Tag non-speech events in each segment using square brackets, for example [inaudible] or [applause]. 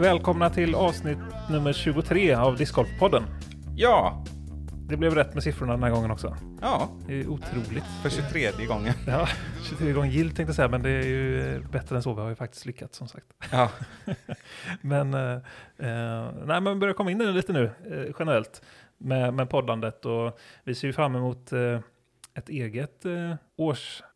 Välkomna till avsnitt nummer 23 av Discgolfpodden. Ja, Det blev rätt med siffrorna den här gången också. ja, Det är otroligt. för 23 gången. Ja, 23 gånger gilt tänkte jag säga, men det är ju eh, bättre än så. Vi har ju faktiskt lyckats som sagt. Ja, [laughs] Men, eh, eh, nej, men börjar komma in i det lite nu eh, generellt med, med poddandet och vi ser ju fram emot eh, ett eget eh,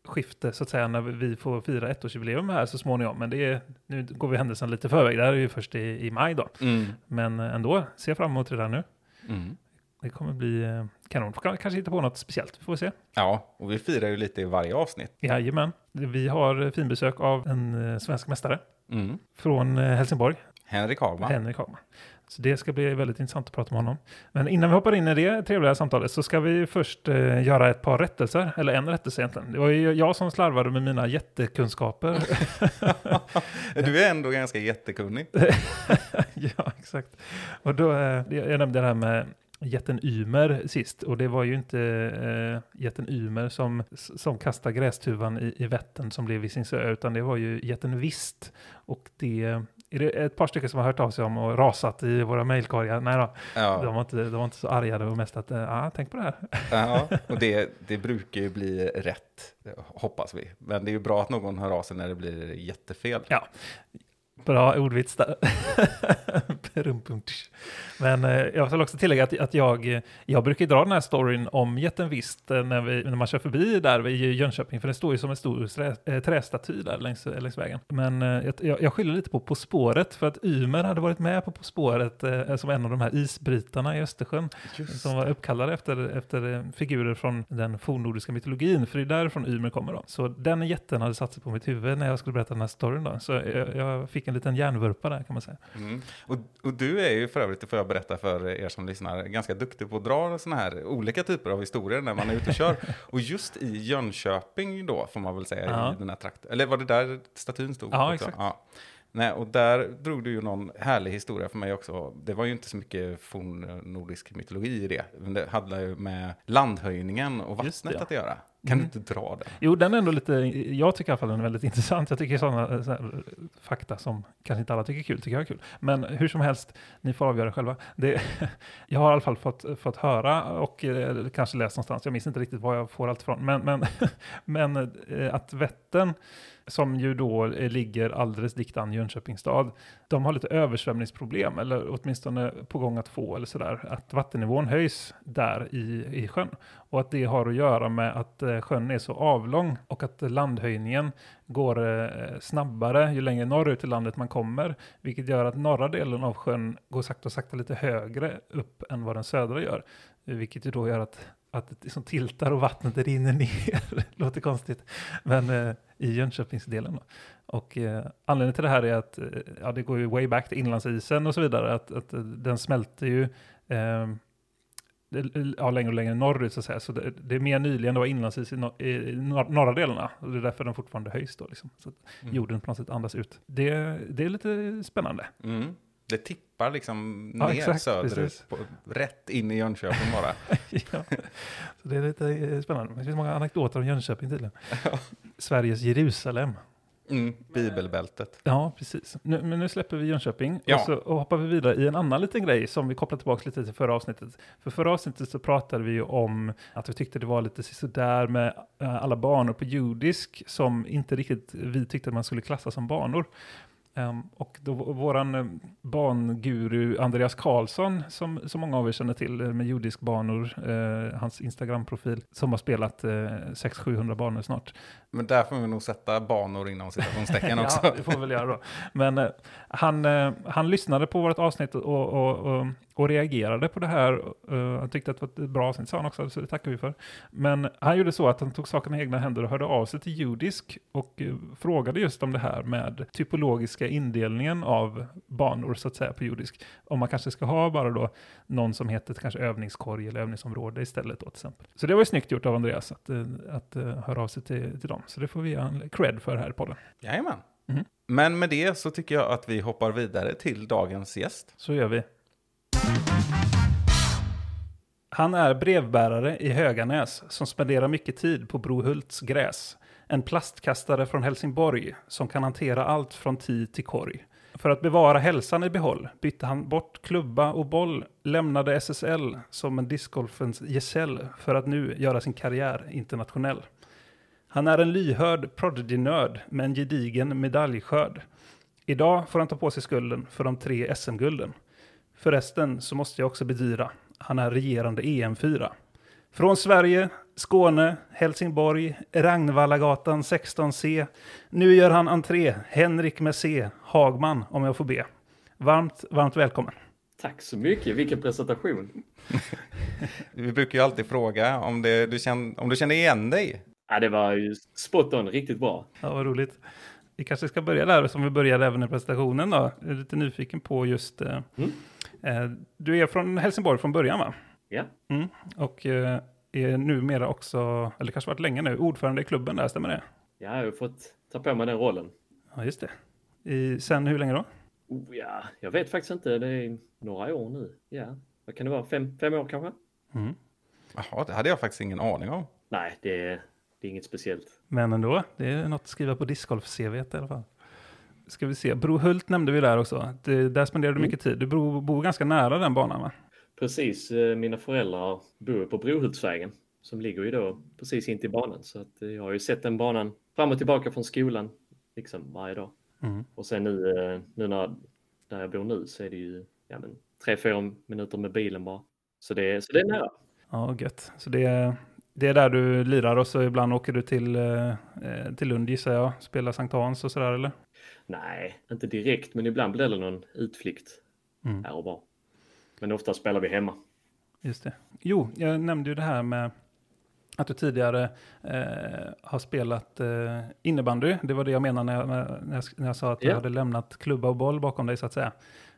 årsskifte så att säga när vi får fira ettårsjubileum här så småningom. Men det är, nu går vi händelsen lite förväg, det här är ju först i, i maj då. mm. Men eh, ändå, ser jag fram emot det där nu. Mm. Det kommer bli eh, kanon. Kanske hitta på något speciellt, vi får se. ja, och vi firar ju lite i varje avsnitt. Jajamän. Vi har finbesök av en eh, svensk mästare Mm. från Helsingborg, Henrik Hagman. Henrik Hagman. Så det ska bli väldigt intressant att prata med honom. Men innan vi hoppar in i det trevliga samtalet så ska vi först eh, göra ett par rättelser, eller en rättelse egentligen. Det var ju jag som slarvade med mina jättekunskaper. [laughs] Du är ändå ganska jättekunnig. [laughs] ja, exakt. Och då, eh, jag nämnde det här med jätten Ymer sist och det var ju inte eh, jätten Ymer som, som kastade grästuvan i, i Vättern som blev Visingsö utan det var ju jätten Vist och det är det ett par stycken som har hört av sig om och rasat i våra mejlkorgar. Nej då, de, Ja, var inte, de var inte så arga, det var mest att, ja, ah, tänk på det här. ja [laughs] och det, det brukar ju bli rätt, hoppas vi. Men det är ju bra att någon hör av sig när det blir jättefel. Ja, bra ordvits där. [laughs] Men eh, jag vill också tillägga att, att jag, jag brukar dra den här storyn om jätten visst eh, när, vi, när man kör förbi där i Jönköping, för det står ju som en stor trä, eh, trästaty där längs, längs vägen. Men jag, jag skyller lite på På spåret, för att Ymer hade varit med på På spåret som en av de här isbrytarna i Östersjön, Just som var uppkallade efter, efter figurer från den fornnordiska mytologin, för det är därifrån Ymer kommer då. Så den jätten hade satt sig på mitt huvud när jag skulle berätta den här storyn då. Så jag, jag fick en liten hjärnvurpa där kan man säga. Mm. Och, och du är ju för övrigt, det får jag berätta för er som lyssnar, ganska duktig på att dra sådana här olika typer av historier när man är ute och kör. [laughs] Och just i Jönköping då, får man väl säga, Ja. i den här trakten. Eller var det där statyn stod? Ja, också? exakt. Ja. Nej, och där drog du ju någon härlig historia för mig också. Det var ju inte så mycket fornnordisk mytologi i det. Men det handlar ju med landhöjningen och vattnet ja. att göra. Kan Mm. du inte dra den? Jo, den är ändå lite, jag tycker i alla fall den är väldigt [laughs] intressant. Jag tycker sådana så här, fakta som kanske inte alla tycker är kul, tycker jag är kul. Men hur som helst, ni får avgöra själva. Det, [laughs] jag har i alla fall fått, fått höra och eh, kanske läst någonstans, jag minns inte riktigt var jag får allt ifrån, men, men, [laughs] men eh, att Vättern, som ju då eh, ligger alldeles dikt an Jönköpings stad, de har lite översvämningsproblem, eller åtminstone på gång att få, eller sådär, att vattennivån höjs där i, i sjön. Och att det har att göra med att eh, sjön är så avlång och att landhöjningen går eh, snabbare ju längre norrut i landet man kommer, vilket gör att norra delen av sjön går sakta och sakta lite högre upp än vad den södra gör, vilket ju då gör att att det liksom tiltar och vattnet rinner ner. [laughs] Låter konstigt. Men eh, i Jönköpingsdelen. Då. Och eh, anledningen till det här är att eh, ja, det går ju way back till inlandsisen och så vidare. Att, att eh, den smälter ju eh, det- ja, längre och längre norrut så att säga. Så det, det är mer nyligen det var inlandsis i, nor- i nor- norra delarna. Och det är därför den fortfarande höjs då. Liksom. Så att Mm. jorden på något sätt andas ut. Det, det är lite spännande. Mm. Det tippar liksom Ja, ner exakt, söderut, på, rätt in i Jönköping bara. [laughs] ja. Så det är lite eh, spännande. Det finns många anekdoter om Jönköping tydligen. Sveriges Jerusalem. Mm. Bibelbältet. Ja, precis. Nu, men nu släpper vi Jönköping Ja. och så och hoppar vi vidare i en annan liten grej som vi kopplar tillbaka lite till förra avsnittet. För förra avsnittet så pratade vi ju om att vi tyckte det var lite sådär med eh, alla banor på judisk som inte riktigt vi tyckte att man skulle klassa som banor. Ehm, och då våran eh, banguru Andreas Karlsson, som, som många av er känner till eh, med judisk banor, eh, hans Instagram-profil, som har spelat eh, 600-700 banor snart. Men där får vi nog sätta banor inom citationstecken [laughs] också. Ja, det får vi väl göra då. Men eh, han, han lyssnade på vårt avsnitt och, och, och, och reagerade på det här. Eh, han tyckte att det var ett bra avsnitt, sa han också, så det tackar vi för. Men han gjorde så att han tog sakerna i egna händer och hörde av sig till Judisk och eh, frågade just om det här med typologiska indelningen av banor, så att säga, på Judisk. Om man kanske ska ha bara då någon som heter kanske övningskorg eller övningsområde istället då till exempel. Så det var ju snyggt gjort av Andreas att, eh, att höra av sig till, till dem. Så det får vi ge en cred för här i podden. Jajamän. Mhm. Men med det så tycker jag att vi hoppar vidare till dagens gäst. Så gör vi. Han är brevbärare i Höganäs som spenderar mycket tid på Brohults gräs. En plastkastare från Helsingborg som kan hantera allt från tid till korg. För att bevara hälsan i behåll bytte han bort klubba och boll, lämnade SSL som en discgolfens gesäll för att nu göra sin karriär internationell. Han är en lyhörd prodigy-nörd med en gedigen medaljskörd. Idag får han ta på sig skulden för de tre SM-gulden. Förresten så måste jag också bedyra, han är regerande EM4. Från Sverige, Skåne, Helsingborg, Ragnvallagatan 16C. Nu gör han entré, Henrik med C, Hagman om jag får be. Varmt, varmt välkommen. Tack så mycket, vilken presentation. [laughs] Vi brukar ju alltid fråga om, det, du, känner, om du känner igen dig. Ja, det var ju spot on, riktigt bra. Ja, vad roligt. Vi kanske ska börja där som vi började även i presentationen då. Jag är lite nyfiken på just... Eh, Mm. Eh, du är från Helsingborg från början va? Ja, Mm. Och eh, är numera också, eller kanske varit länge nu, ordförande i klubben där, stämmer det? jag har fått ta på mig den rollen. Ja, just det. I, sen hur länge då? Oh, ja, jag vet faktiskt inte, det är några år nu. Ja, vad kan det vara? Fem, fem år kanske? Mm. Jaha, det hade jag faktiskt ingen aning om. Nej, det är, det är inget speciellt. Men ändå, det är något att skriva på discgolf-CV i alla fall. Ska vi se, Brohult nämnde vi där också. Det, där spenderar du Mm. mycket tid. Du bor, bor ganska nära den banan va? Precis, eh, mina föräldrar bor på Brohultsvägen som ligger ju då precis in till banan. Så att eh, jag har ju sett den banan fram och tillbaka från skolan liksom varje dag. Mm. Och sen nu, eh, nu när där jag bor nu så är det ju ja, men, tre, fyra minuter med bilen bara. Så det, så det är nära. Ja, gött. Så det är, det är där du lirar och så ibland åker du till, till Lund gissar jag. Spelar Sankt Hans och sådär eller? Nej, inte direkt, men ibland blir det någon utflykt Mm. här och var. Men ofta spelar vi hemma. Just det. Jo, jag nämnde ju det här med att du tidigare eh, har spelat eh, innebandy. Det var det jag menade när jag, när jag, när jag sa att du Ja. hade lämnat klubba och boll bakom dig så att säga.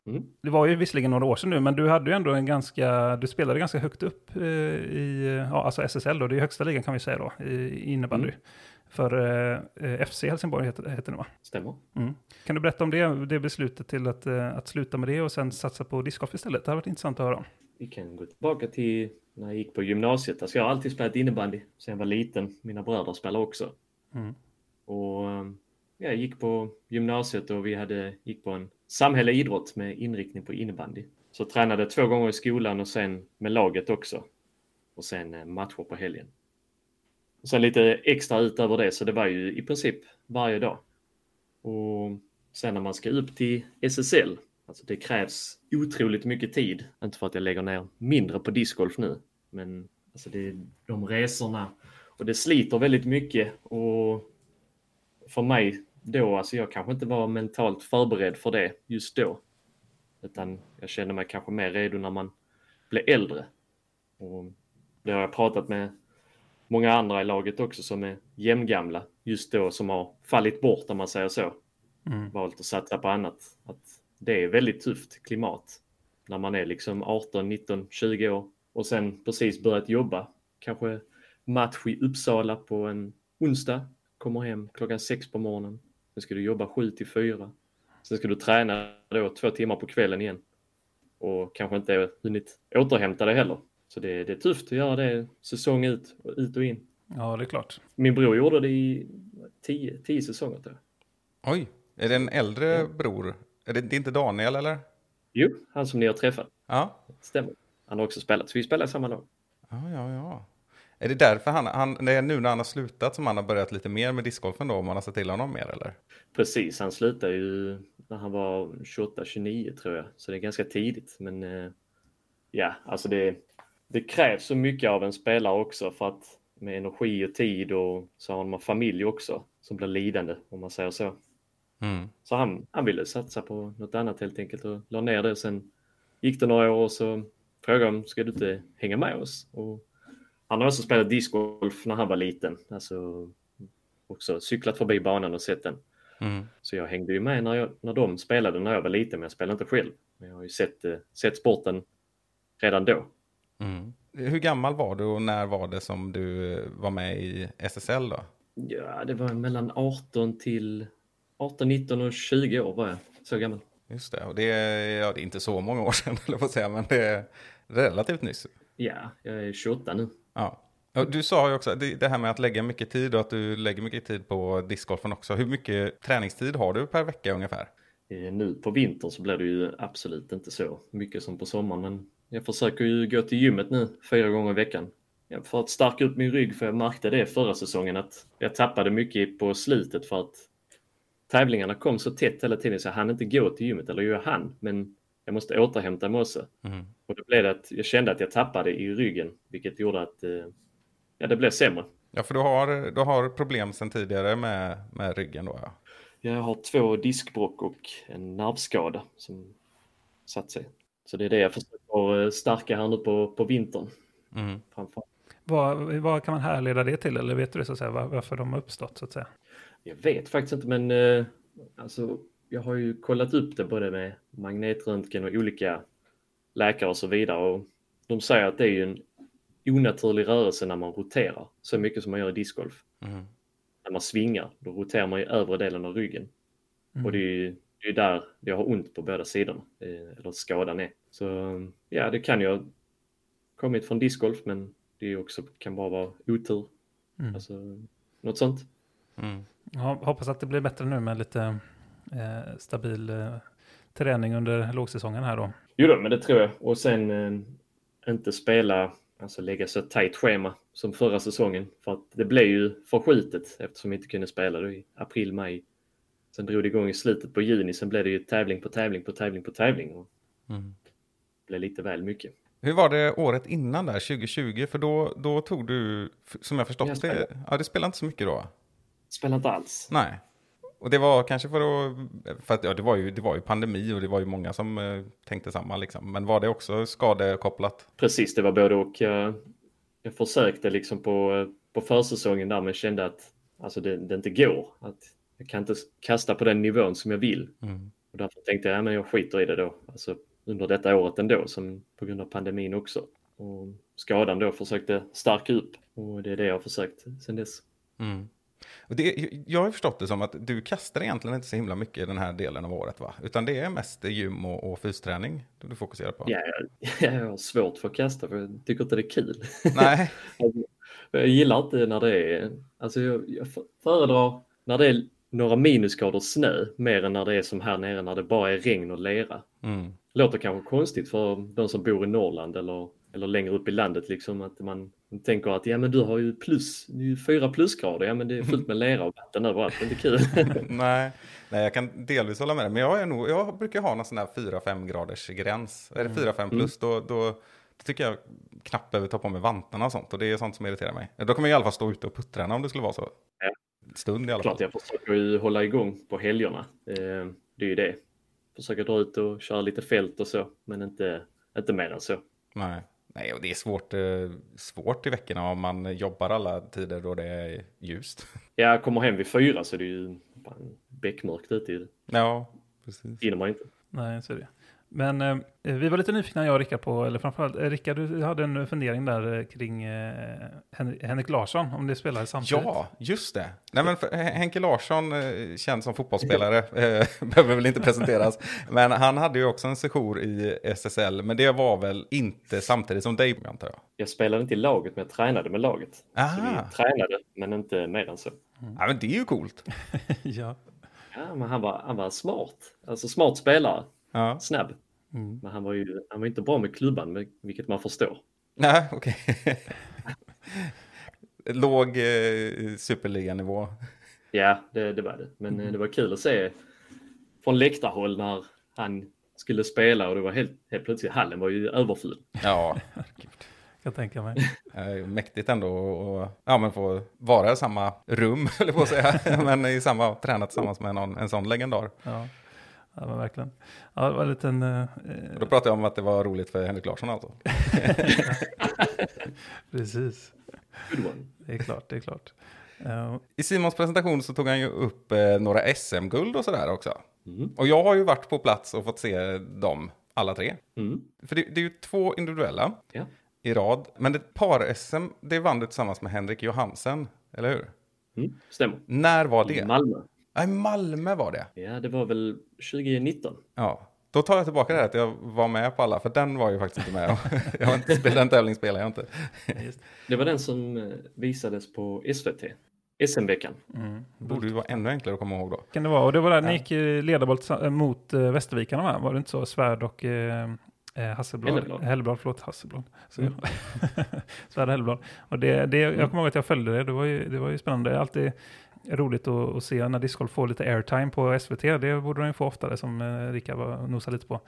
Mm. Det var ju visserligen några år sedan nu, men du hade ju ändå en ganska, du spelade ganska högt upp eh, i, ja, alltså SSL då, det är högsta ligan kan vi säga då, i innebandy. Mm. För eh, FC Helsingborg heter, heter det va? Stämmer. Mm. Kan du berätta om det, det beslutet till att, eh, att sluta med det och sen satsa på discgolf istället? Det har varit intressant att höra om. Vi kan gå tillbaka till när jag gick på gymnasiet. Alltså jag har alltid spelat innebandy sen jag var liten. Mina bröder spelar också. Mm. Och eh, jag gick på gymnasiet och vi hade, gick på en samhällelig idrott med inriktning på innebandy. Så tränade två gånger i skolan och sen med laget också. Och sen eh, matcher på helgen. Och sen lite extra utöver det, så det var ju i princip varje dag. Och sen när man ska upp till SSL, alltså det krävs otroligt mycket tid. Inte för att jag lägger ner mindre på discgolf nu, men alltså det är de resorna och det sliter väldigt mycket och för mig då, alltså jag kanske inte var mentalt förberedd för det just då. Utan jag kände mig kanske mer redo när man blev äldre. Och det har jag pratat med många andra i laget också som är jämngamla just då som har fallit bort om man säger så. Mm. Valt att satsa på annat. Att det är väldigt tufft klimat när man är liksom 18, 19, 20 år och sen precis börjat jobba. Kanske match i Uppsala på en onsdag, kommer hem klockan sex på morgonen. Sen ska du jobba 7 till 4. Sen ska du träna då två timmar på kvällen igen. Och kanske inte hunnit återhämta dig heller. Så det, det är tufft att göra det säsong ut och ut och in. Ja, det är klart. Min bror gjorde det i tio, tio säsonger tror jag. Oj, är det en äldre bror? Är det, det är inte Daniel eller? Jo, han som ni har träffat. Ja. Stämmer. Han har också spelat, så vi spelar i samma lag. Ja, ja, ja. Är det därför han, han, det är nu när han har slutat som han har börjat lite mer med discgolfen då, om man har sett till honom mer eller? Precis, han slutade ju när han var 28-29 tror jag, så det är ganska tidigt. Men eh, ja, alltså det, det krävs så mycket av en spelare också för att med energi och tid och så har man familj också som blir lidande om man säger så. Mm. Så han, han ville satsa på något annat helt enkelt och la ner det. Sen gick det några år och så frågade om ska du inte hänga med oss? Och han har också spelat discgolf när han var liten. Alltså också cyklat förbi banan och sett den. Mm. Så jag hängde ju med när, jag, när de spelade när jag var liten, men jag spelade inte själv. Men jag har ju sett, eh, sett sporten redan då. Mm. Hur gammal var du och när var det som du eh, var med i SSL då? Ja, det var mellan 18 till 18, 19 och 20 år var jag. Så gammal. just det. Och det är, ja, det är inte så många år sedan, [laughs] eller på säga, men det är relativt nyss. Ja, jag är 28 nu. Ja. Du sa ju också det, det här med att lägga mycket tid och att du lägger mycket tid på discgolfen också. Hur mycket träningstid har du per vecka ungefär? Eh, Nu på vintern så blir det ju absolut inte så mycket som på sommaren, men jag försöker ju gå till gymmet nu fyra gånger i veckan. För att stärka upp min rygg, för jag märkte det förra säsongen att jag tappade mycket på slutet för att tävlingarna kom så tätt hela tiden så jag hann inte gå till gymmet, eller jag hann, men jag måste återhämta mig också. Mm. Och då blev det att jag kände att jag tappade i ryggen, vilket gjorde att eh, ja, det blev sämre. Ja, för du har, du har problem sedan tidigare med, med ryggen då ja. Jag har två diskbråck och en nervskada som satt sig. Så det är det jag försöker eh, stärka här nu på, på vintern. Mm. Framför. Vad, vad kan man härleda det till? Eller vet du så att säga, var- varför de har uppstått så att säga? Jag vet faktiskt inte, men eh, alltså, jag har ju kollat upp det både med magnetröntgen och olika läkare och så vidare. Och de säger att det är ju en onaturlig rörelse när man roterar så mycket som man gör i discgolf. Mm. När man svingar, då roterar man ju övre delen av ryggen. Mm. Och det är ju det är där jag har ont på båda sidorna, eh, eller skadan är. Så ja, det kan ju ha kommit från discgolf, men det är ju också, kan bara vara otur. Mm. Alltså, något sånt. Mm. Jag hoppas att det blir bättre nu med lite eh, stabil eh, träning under lågsäsongen här då. Jo då, men det tror jag. Och sen eh, inte spela, alltså lägga så tajt schema som förra säsongen. För att det blev ju förskjutet eftersom vi inte kunde spela då i april, maj. Sen drog det igång i slutet på juni, sen blev det ju tävling på tävling på tävling på tävling. Och Mm. det blev lite väl mycket. Hur var det året innan där, 2020? För då, då tog du, som jag förstått Jag det, spelade. ja, det spelade inte så mycket då? Spelar inte alls. Nej. Och det var kanske för att, för att ja, det, var ju, det var ju pandemi och det var ju många som eh, tänkte samma liksom. Men var det också skadekopplat? Precis, det var både och. Jag, jag försökte liksom på, på försäsongen där men kände att alltså det, det inte går. Att jag kan inte kasta på den nivån som jag vill. Mm. Och därför tänkte jag, ja, men jag skiter i det då. Alltså under detta året ändå, som på grund av pandemin också. Och skadan då försökte stärka upp. Och det är det jag har försökt sedan dess. Mm. Och det, jag har förstått det som att du kastar egentligen inte så himla mycket i den här delen av året va? Utan det är mest gym och, och fysträning du fokuserar på? Ja, jag, [laughs] jag har svårt för att kasta för jag tycker inte det är kul. Nej. [laughs] Jag gillar inte när det är, alltså jag, jag föredrar när det är några minusgrader snö mer än när det är som här nere när det bara är regn och lera. Mm. Låter kanske konstigt för de som bor i Norrland eller, eller längre upp i landet liksom att man tänker att ja men du har ju plus, det är ju fyra plusgrader, ja men det är fullt med lera och vatten överallt, det är inte kul. [laughs] Nej. Nej, jag kan delvis hålla med dig. Men jag, är nog, jag brukar ha någon sån här 4-5 graders gräns. Är det 4-5 plus då, då, då tycker jag knappt behöver ta på mig vantarna och sånt. Och det är sånt som irriterar mig. Då kommer jag i alla fall stå ute och puttrarna om det skulle vara så. Ja. Stund i alla fall. Klart jag försöker ju hålla igång på helgerna. Eh, Det är ju det. Försöker dra ut och köra lite fält och så, men inte, inte mer än så. Nej. Nej, och det är svårt, eh, svårt i veckorna om man jobbar alla tider då det är ljust. Jag kommer hem vid fyra så det är ju beckmörkt ute. i det. Ja, precis. hinner man inte. Nej, så är det. Men eh, vi var lite nyfikna, jag och Rickard, på, eller framförallt eh, Rickard, du hade en fundering där eh, kring eh, Hen- Henrik Larsson, om det spelade samtidigt. Ja, just det. Nej, men för, Henke Larsson, eh, känd som fotbollsspelare, [laughs] eh, behöver väl inte presenteras. Men han hade ju också en sejour i SSL, men det var väl inte samtidigt som dig, antar jag? Jag spelade inte i laget, men jag tränade med laget. Så Aha. vi tränade, men inte mer än så. Ja, men det är ju coolt. [laughs] ja. Ja, men han var, han var smart. Alltså smart spelare, Ja. snabb. Mm. Men han var ju han var inte bra med klubban, med- vilket man förstår. Nej, okej. [laughs] Låg eh, superliganivå. Ja, det, det var det. Men eh, det var kul att se från läktarhåll när han skulle spela och det var helt, helt plötsligt, hallen var ju överfull. Ja, [laughs] kan tänka mig. mäktigt ändå och ja, men få vara i samma rum, [laughs] eller på att säga. men i samma, träna tillsammans med någon, en sån legendar. Ja, ja men verkligen. Ja, det var en liten... eh, Och då pratar jag om att det var roligt för Henrik Larsson alltså. [laughs] precis, det är klart, det är klart. Eh, I Simons presentation så tog han ju upp eh, några SM-guld och sådär också. Mm. Och jag har ju varit på plats och fått se dem, alla tre. Mm. För det, det är ju två individuella Ja. i rad. Men ett par-SM, det vann du tillsammans med Henrik Johansen, eller hur? Mm. Stämmer. När var I det? Malmö. Nej, Malmö var det. Ja, det var väl 2019. Ja, då tar jag tillbaka det här att jag var med på alla, för den var ju faktiskt inte med. [laughs] jag har inte spelat den tävling spelar jag inte. Det var den som eh, visades på SVT. SM-veckan. Mm. Det borde ju vara ännu enklare att komma ihåg då. Kan det vara? Och det var där ni Ja. gick i ledarboll tillsamm- eh, mot eh, Västervikarna va? Var det inte så? Svärd och eh, Hasselblad? Helleblad. Helleblad, förlåt, Hasselblad. Så, Mm. [laughs] Svärd och Helleblad. Och det, det, jag kommer ihåg att jag följde det, det var ju, det var ju spännande. Alltid roligt att, att se när discgolf får lite airtime på SVT. Det borde de ju få oftare som eh, Rickard var nosade lite på.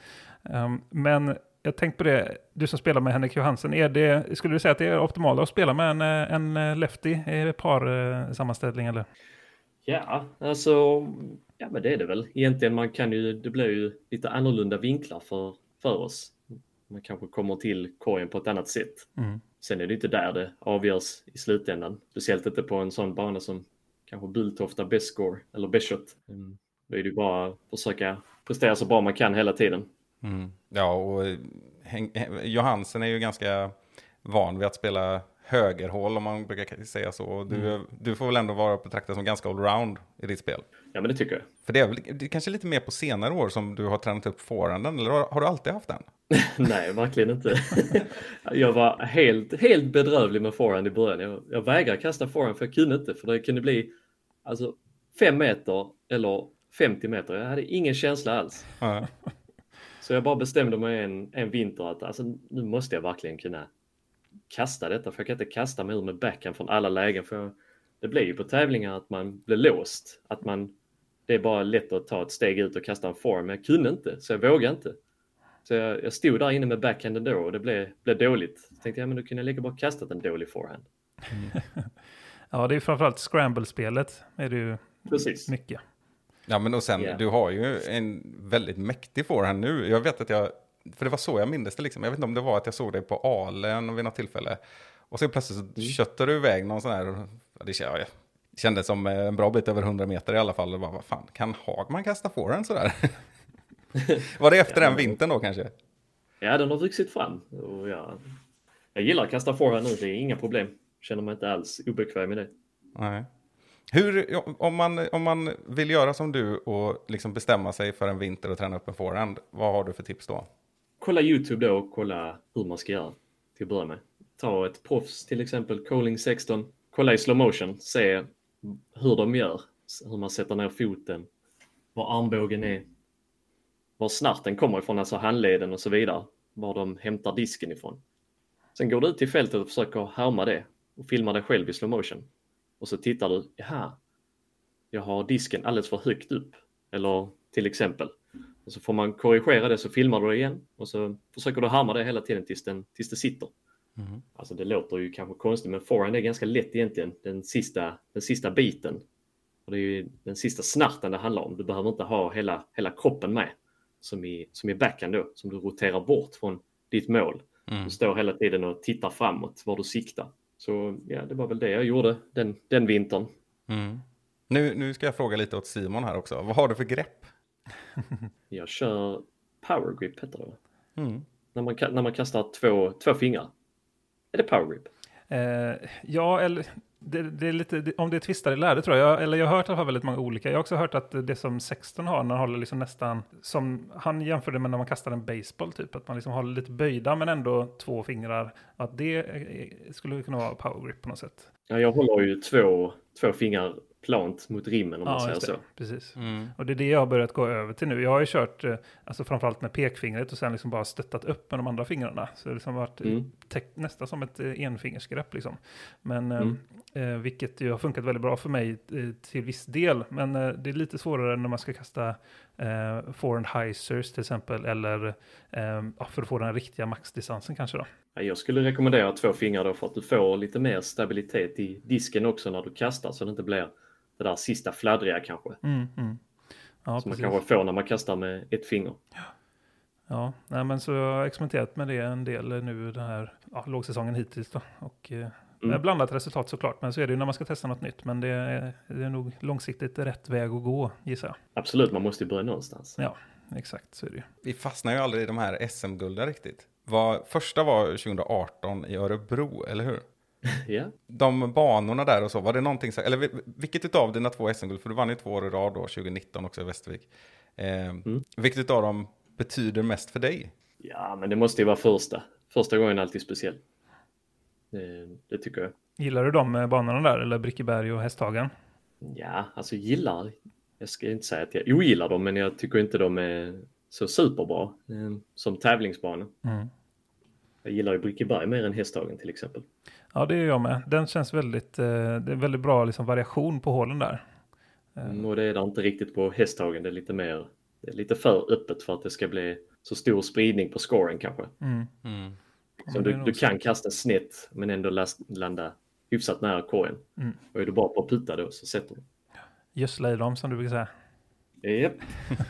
Um, men jag tänkte på det, du som spelar med Henrik Johansen, är det, skulle du säga att det är optimalt att spela med en, eh, en eh, lefty i par eh, eller? Ja, alltså, ja men det är det väl. Egentligen man kan ju, det blir ju lite annorlunda vinklar för, för oss. Man kanske kommer till korgen på ett annat sätt. Mm. Sen är det inte där det avgörs i slutändan. Speciellt inte på en sån bana som kanske Bulltofta Best Score eller Best Shot. Mm. Då är det bara att försöka prestera så bra man kan hela tiden. Mm. Ja, och eh, Johansen är ju ganska van vid att spela högerhål om man brukar säga så. Du, du får väl ändå vara betraktad som ganska allround i ditt spel. Ja, men det tycker jag. För det är väl det är kanske lite mer på senare år som du har tränat upp forehanden, eller har, har du alltid haft den? [laughs] Nej, verkligen inte. [laughs] jag var helt, helt bedrövlig med forehand i början. Jag, jag vägrade kasta forehand för jag kunde inte. För det kunde bli alltså, fem meter eller 50 meter. Jag hade ingen känsla alls. Så jag bara bestämde mig en, en vinter att alltså, nu måste jag verkligen kunna kasta detta. För jag kan inte kasta mig ur med backhand från alla lägen. För jag, det blir ju på tävlingar att man blir låst. Att man, det är bara lätt att ta ett steg ut och kasta en form. Men jag kunde inte, så jag vågade inte. Så jag, jag stod där inne med backhand ändå och det blev, blev dåligt. Så tänkte jag, men då kunde jag lika bra kastat en dålig forehand. [laughs] Ja, det är framförallt scramble-spelet är det ju Precis. mycket. Ja, men och sen, Ja. du har ju en väldigt mäktig forehand nu. Jag vet att jag, för det var så jag minns det liksom. Jag vet inte om det var att jag såg dig på Alen vid något tillfälle. Och så plötsligt så köttade du iväg någon sån här, det kändes, som en bra bit över 100 meter i alla fall. Och bara, vad fan, kan Hagman kasta forehand sådär? [laughs] var det efter Ja, den vintern då kanske? Ja, den har vuxit fram. Och ja, jag gillar att kasta forehand nu, det är inga problem. Känner mig inte alls obekväm med det. Nej. Hur, om, man, om man vill göra som du och liksom bestämma sig för en vinter och träna upp en forehand, vad har du för tips då? Kolla YouTube då och kolla hur man ska göra till att börja med. Ta ett proffs, till exempel calling 16. Kolla i slow motion, se hur de gör. Hur man sätter ner foten, var armbågen är, var snarten kommer ifrån, alltså handleden och så vidare. Var de hämtar disken ifrån. Sen går du ut till fältet och försöker härma det och filmar dig själv i slow motion. Och så tittar du, jaha, jag har disken alldeles för högt upp. Eller till exempel. Och så får man korrigera det så filmar du det igen och så försöker du härma det hela tiden tills, den, tills det sitter. Alltså det låter ju kanske konstigt men forehand är ganska lätt egentligen. Den sista, den sista biten. Och det är ju den sista snarten det handlar om. Du behöver inte ha hela, hela kroppen med. Som i, som i backhand då, som du roterar bort från ditt mål. Du står hela tiden och tittar framåt var du siktar. Så ja, det var väl det jag gjorde den, den vintern. Mm. Nu, nu ska jag fråga lite åt Simon här också. Vad har du för grepp? [laughs] Jag kör power grip heter det? Mm. När man, när man kastar två, två fingrar. Är det power grip? Eh, ja, eller det, det är lite, det, om det är tvistar i lärde tror jag. jag. Eller jag har hört i alla fall väldigt många olika. Jag har också hört att det som 16 har, när han håller liksom nästan, som han jämförde med när man kastar en baseball typ, att man liksom håller lite böjda men ändå två fingrar. Att det eh, skulle kunna vara power grip på något sätt. Ja, jag håller ju två, två fingrar plant mot rimmen om man säger så. Precis. Mm. Och det är det jag har börjat gå över till nu. Jag har ju kört, eh, alltså framförallt med pekfingret och sen liksom bara stöttat upp med de andra fingrarna. Så det har liksom varit eh, Mm. nästan som ett eh, enfingersgrepp liksom. Men, Mm. eh, eh, vilket ju har funkat väldigt bra för mig eh, till viss del. Men eh, det är lite svårare när man ska kasta eh, forehand heisers till exempel. Eller eh, ja, för att få den riktiga maxdistansen kanske då. Ja, Jag skulle rekommendera två fingrar då för att du får lite mer stabilitet i disken också när du kastar så det inte blir det där sista fladdriga kanske. Mm, mm. Ja, Som man precis. kanske får när man kastar med ett finger. Ja, nej, men så jag har experimenterat med det en del nu den här ja, lågsäsongen hittills då. Och eh, Mm. med blandat resultat såklart, men så är det ju när man ska testa något nytt. Men det är, det är nog långsiktigt rätt väg att gå, gissar jag. Absolut, man måste ju börja någonstans. Ja, exakt så är det ju. Vi fastnar ju aldrig i de här SM-gulden riktigt. Vad, första var 2018 i Örebro, eller hur? [laughs] Ja, De banorna där och så, var det någonting, så, eller vil- vilket utav dina två SM-guld, för du vann ju två år i rad då, 2019 också i Västervik. Eh, Vilket utav dem betyder mest för dig? ja men det måste ju vara första. Första gången är alltid speciell. Det, det tycker jag. Gillar du de eh, banorna där, eller Brickeberg och Hästhagen? Ja, alltså gillar. Jag ska inte säga att jag ogillar dem, men jag tycker inte de är så superbra eh, som tävlingsbana. Mm. Jag gillar ju Brickeberg mer än Hästhagen till exempel. Ja, det är jag med. Den känns väldigt, eh, det är väldigt bra liksom, variation på hålen där. Mm, och det är det inte riktigt på Hästhagen. Det är lite mer, det är lite för öppet för att det ska bli så stor spridning på scoren kanske. Mm. Så du, du så. kan kasta snett men ändå last, landa hyfsat nära korgen. Mm. Och är du bra på att putta då så sätter du. Gödsla i dem som du brukar säga. Japp,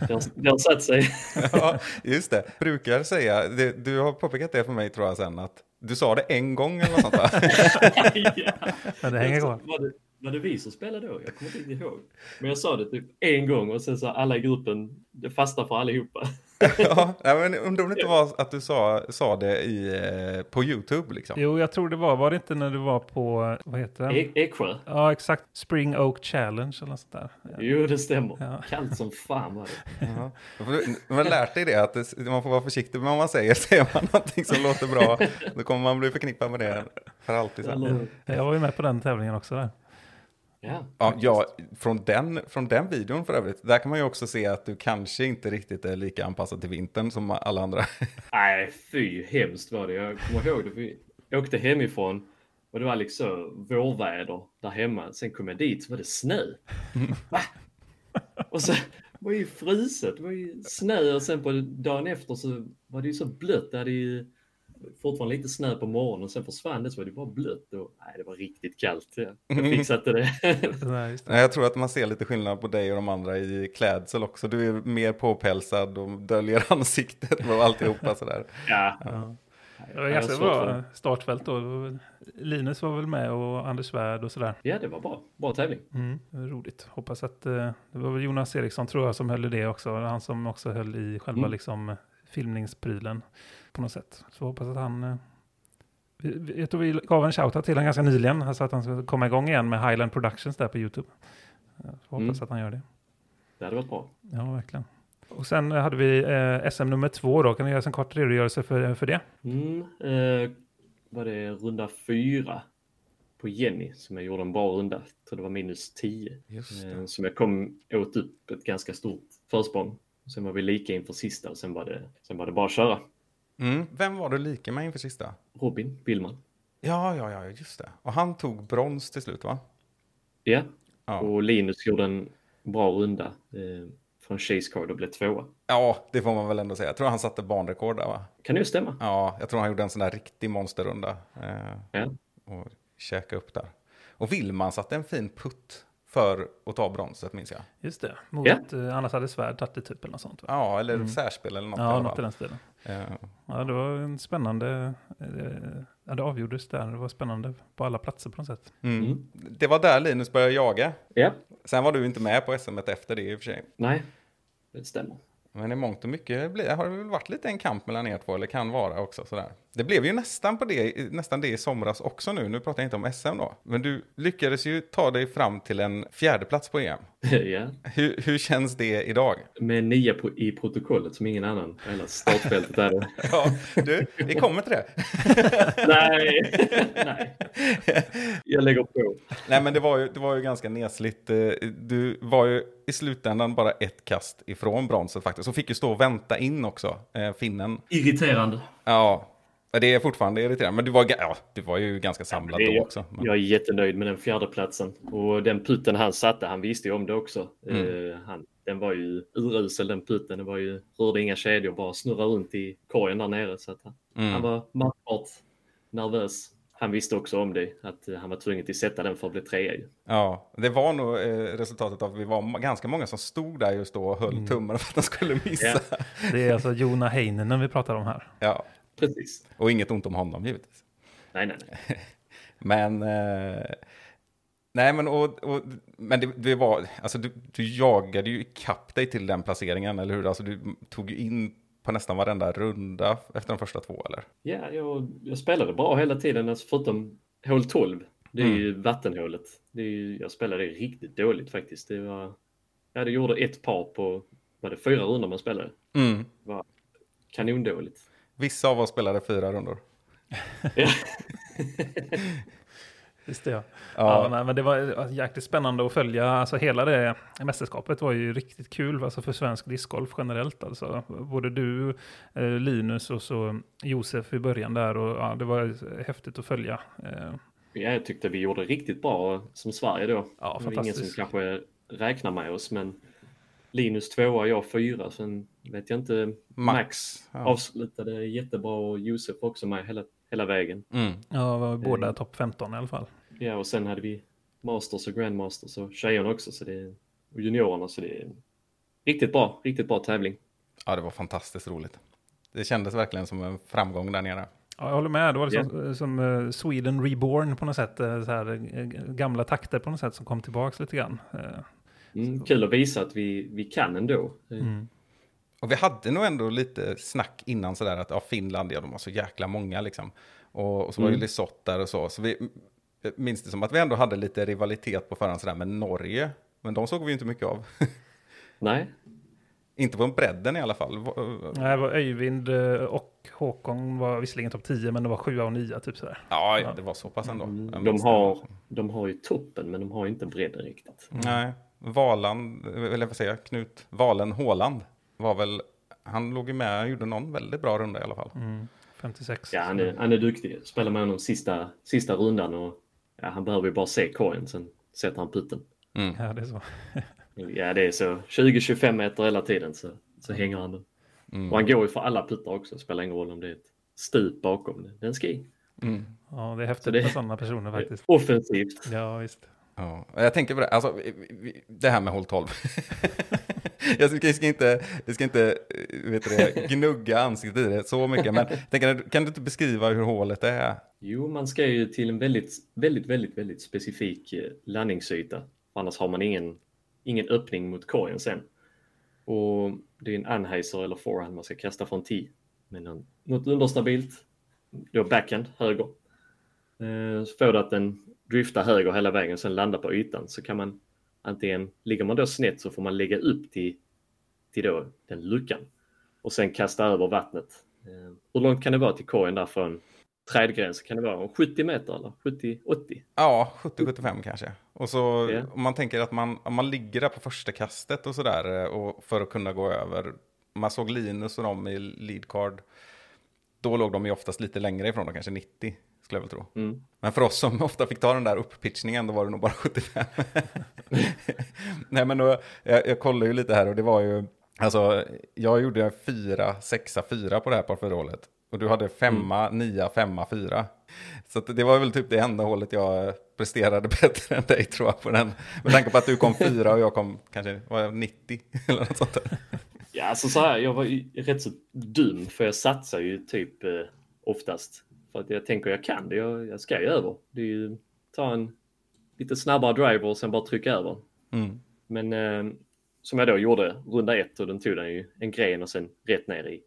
det har, det har satt sig. [laughs] ja, just det. Brukar säga, det, du har påpekat det för mig tror jag sen, att du sa det en gång eller något sånt [laughs] ja. Men det hänger kvar. Var det, var det vi som spelade då? Jag kommer inte ihåg. Men jag sa det typ en gång och sen sa alla i gruppen, det fasta för allihopa. [laughs] ja, men undrar om det inte var att du sa, sa det i, eh, på YouTube liksom? Jo, jag tror det var, var det inte när du var på, vad heter den? E- Eksjö. Ja, exakt. Spring Oak Challenge eller något sånt där. Ja. Jo, det stämmer. Ja. Kallt som fan var det. Ja. Man har lärt dig det, att det, man får vara försiktig med vad man säger. [laughs] Säger man någonting som låter bra, då kommer man bli förknippad med det för alltid sen. Jag var ju med på den tävlingen också där. Ja, Ja, ja från, den, från den videon för övrigt, där kan man ju också se att du kanske inte riktigt är lika anpassad till vintern som alla andra. [laughs] Nej, fy hemskt var det. Jag kommer ihåg det. Vi åkte hemifrån och det var liksom vårväder där hemma. Sen kom jag dit så var det snö. [laughs] Va? Och så var det ju fruset. Det var ju snö och sen på dagen efter så var det ju så blött. Det hade ju fortfarande lite snö på morgonen och sen försvann det så var det bara blött. Och, nej, det var riktigt kallt. Ja. Jag fixade det. [laughs] Nej, just det. Nej, Jag tror att man ser lite skillnad på dig och de andra i klädsel också. Du är mer påpälsad och döljer [laughs] ansiktet och alltihopa sådär. ja. Det var Ja, ganska bra startfält då. Linus var väl med och Anders Svärd och sådär. ja, det var bra. Bra tävling. Mm, roligt. Hoppas att eh, det var väl Jonas Eriksson tror jag som höll i det också. Han som också höll i själva Mm. liksom filmningsprylen på något sätt. Så hoppas att han... Eh, jag tror vi gav en shoutout till honom ganska nyligen. Alltså att han ska komma igång igen med Highland Productions där på YouTube. Eh, Så hoppas Mm. att han gör det. Det hade varit bra. Ja, verkligen. Och sen hade vi eh, SM nummer två då. Kan du göra en kort redogörelse för, för det? Mm, eh, var det runda fyra på Jenny som jag gjorde en bra runda. Jag tror det var minus 10. Just Eh, som jag kom åt upp ett ganska stort försprång. Sen var vi lika inför sista och sen var det, sen var det bara att köra. Mm. Vem var du lika med inför sista? Robin Billman. Ja, ja, ja, just det. Och han tog brons till slut va? Ja, Ja, och Linus gjorde en bra runda eh, från Chase Card och blev tvåa. ja det får man väl ändå säga. Jag tror han satte banrekord där va? Kan det stämma? Ja, jag tror han gjorde en sån där riktig monsterrunda. Eh, Ja. och käka upp där. Och Willman satte en fin putt för att ta bronset minns jag. Just det. Mot, eh, annars hade Svärd tagit det typ eller något sånt. Va? Ja, eller särspel eller något. Ja, något i den stilen. Eh, Ja, det var en spännande, eh, ja, det avgjordes där, det var spännande på alla platser på något sätt. mm. Mm. Det var där Linus började jaga. Ja, Sen var du inte med på SM efter det i och för sig. nej, det stämmer. Men i mångt och mycket blir- har det väl varit lite en kamp mellan er två, eller kan vara också sådär. Det blev ju nästan på det, nästan det i somras också nu, nu pratar jag inte om SM då. Men du lyckades ju ta dig fram till en fjärde plats på EM. [laughs] ja, Hur, hur känns det idag? med nia på, i protokollet som ingen annan hela startfältet där. [laughs] Ja, du, vi kommer till det. [laughs] nej, nej. Jag lägger på. Nej men det var ju, det var ju ganska nesligt. Eh, Du var ju i slutändan bara ett kast ifrån bronset faktiskt. Och fick ju stå och vänta in också, eh, finnen. Irriterande. Ja, det är fortfarande irriterande. Men du var, ja, du var ju ganska samlad Det är då också. Men, Jag är jättenöjd med den fjärde platsen och den putten han satte, han visste ju om det också. Mm. Eh, han, den var ju urusel den putten. Det var ju, rörde inga kedjor, bara snurra runt i korgen där nere. Så att han, Mm. han var märkbart nervös. Han visste också om det, att eh, han var tvungen att sätta den för att bli trea ju. Ja, det var nog eh, resultatet av att vi var ganska många som stod där just då och höll tummarna för att han skulle missa. Ja. Det är alltså Jona Heinonen vi pratar om här. Ja. Precis. Och inget ont om honom givetvis. Nej, nej, nej. [laughs] Men, eh, nej men, och, och, men det, det var, alltså du, du jagade ju ikapp dig till den placeringen, eller hur? Alltså du tog ju in på nästan varenda runda efter de första två, eller? Ja, jag, jag spelade bra hela tiden, alltså förutom hål 12. Det är Mm. ju vattenhålet. Det är ju, jag spelade det riktigt dåligt faktiskt. Det var, ja, det gjorde ett par på, var det fyra runder man spelade? Mm. Kanondåligt. Vissa av oss spelade fyra rundor. [laughs] Visst det, ja. Ja. Ja, nej, men det var jäkligt spännande att följa. Alltså, hela det mästerskapet var ju riktigt kul alltså, för svensk discgolf generellt. Alltså. Både du, eh, Linus och så Josef i början där. Och, ja, det var häftigt att följa. Eh, Ja, jag tyckte vi gjorde riktigt bra som Sverige då. Ja, det var ingen som kanske räknar med oss, men Linus tvåa, jag fyra. Sen vet jag inte, Max, Ja. avslutade jättebra och Josef också med hela, hela vägen. Mm. ja, var båda Eh. topp 15 i alla fall. Ja, och sen hade vi Masters och Grandmasters och tjejerna också, så det, och juniorerna, så det är riktigt bra, riktigt bra tävling. ja, det var fantastiskt roligt. Det kändes verkligen som en framgång där nere. Ja, jag håller med. Det var liksom, som eh, Sweden Reborn på något sätt. eh, Så här, eh, gamla takter på något sätt som kom tillbaka lite grann. Mm, kul att visa att vi, vi kan ändå. Mm. Och vi hade nog ändå lite snack innan sådär att ja, Finland, ja de har så jäkla många liksom. Och, och så var ju Mm. Lisotte där och så. Så vi minns det som att vi ändå hade lite rivalitet på förhand sådär med Norge. Men de såg vi ju inte mycket av. [laughs] Nej, inte på bredden i alla fall. Nej, det var Öyvind eh, och Håkon var visserligen topp 10, men det var 7 och 9 typ sådär. Ja, Ja. det var så pass ändå. Mm, de har, de har ju toppen, men de har inte bredden riktigt. Nej, Valand, eller vad säger jag, Knut Valen Håland var väl, han låg ju med, han gjorde någon väldigt bra runda i alla fall. Mm. 56. Ja, han är, han är duktig. Spelar med honom sista, sista rundan och ja, han behöver ju bara se korgen, sen sätter han putten. Mm. Ja, det är så. [laughs] Ja, det är så 20-25 meter hela tiden så, så hänger han den. Mm. Och han går ju för alla puttar också, spelar ingen roll om det är ett stup bakom. Den ska i. Mm. Ja, det är häftigt Så det- med sådana personer [laughs] faktiskt. Offensivt. Ja, visst. Ja, jag tänker på det, alltså, det här med håll 12. [laughs] jag ska, jag ska inte, jag ska inte eh, vet det, gnugga ansiktet i det så mycket, men [laughs] tänker, kan du inte beskriva hur hålet är? Jo, man ska ju till en väldigt, väldigt, väldigt, väldigt specifik eh, landningsyta. Annars har man ingen, ingen öppning mot korgen sen. Och det är en anheiser eller forehand man ska kasta från 10. Men något understabilt, då backhand, höger. Eh, så får du att den driftar höger hela vägen och sen landar på ytan så kan man antingen, ligger man då snett så får man lägga upp till, till då den luckan och sen kasta över vattnet. Eh, hur långt kan det vara till korgen där från trädgräns? Kan det vara 70 meter eller 70-80? Ja, 70-75 kanske. Och så Ja. om man tänker att man, om man ligger där på första kastet och sådär eh, och för att kunna gå över. Man såg Linus och dem i lead card. Då låg de ju oftast lite längre ifrån, då, kanske 90 skulle jag väl tro. Mm. Men för oss som [laughs] ofta fick ta den där upppitchningen, då var det nog bara 75. [laughs] Nej, men då, jag, jag kollade ju lite här och det var ju, alltså, jag gjorde fyra, sexa, fyra på det här par fyra hålet. Och du hade femma, nia, femma, fyra. Så det var väl typ det enda hålet jag presterade [laughs] bättre än dig tror jag på den. Med tanke på att du kom fyra och jag kom kanske var jag 90 eller något sånt där. Ja, alltså så här, jag var ju rätt så dum för jag satsar ju typ eh, oftast. För att jag tänker jag kan det, jag, jag ska ju över. Det är ju ta en lite snabbare driver och sen bara trycka över. Mm. Men eh, som jag då gjorde runda ett och den tog den ju en gren och sen rätt ner i.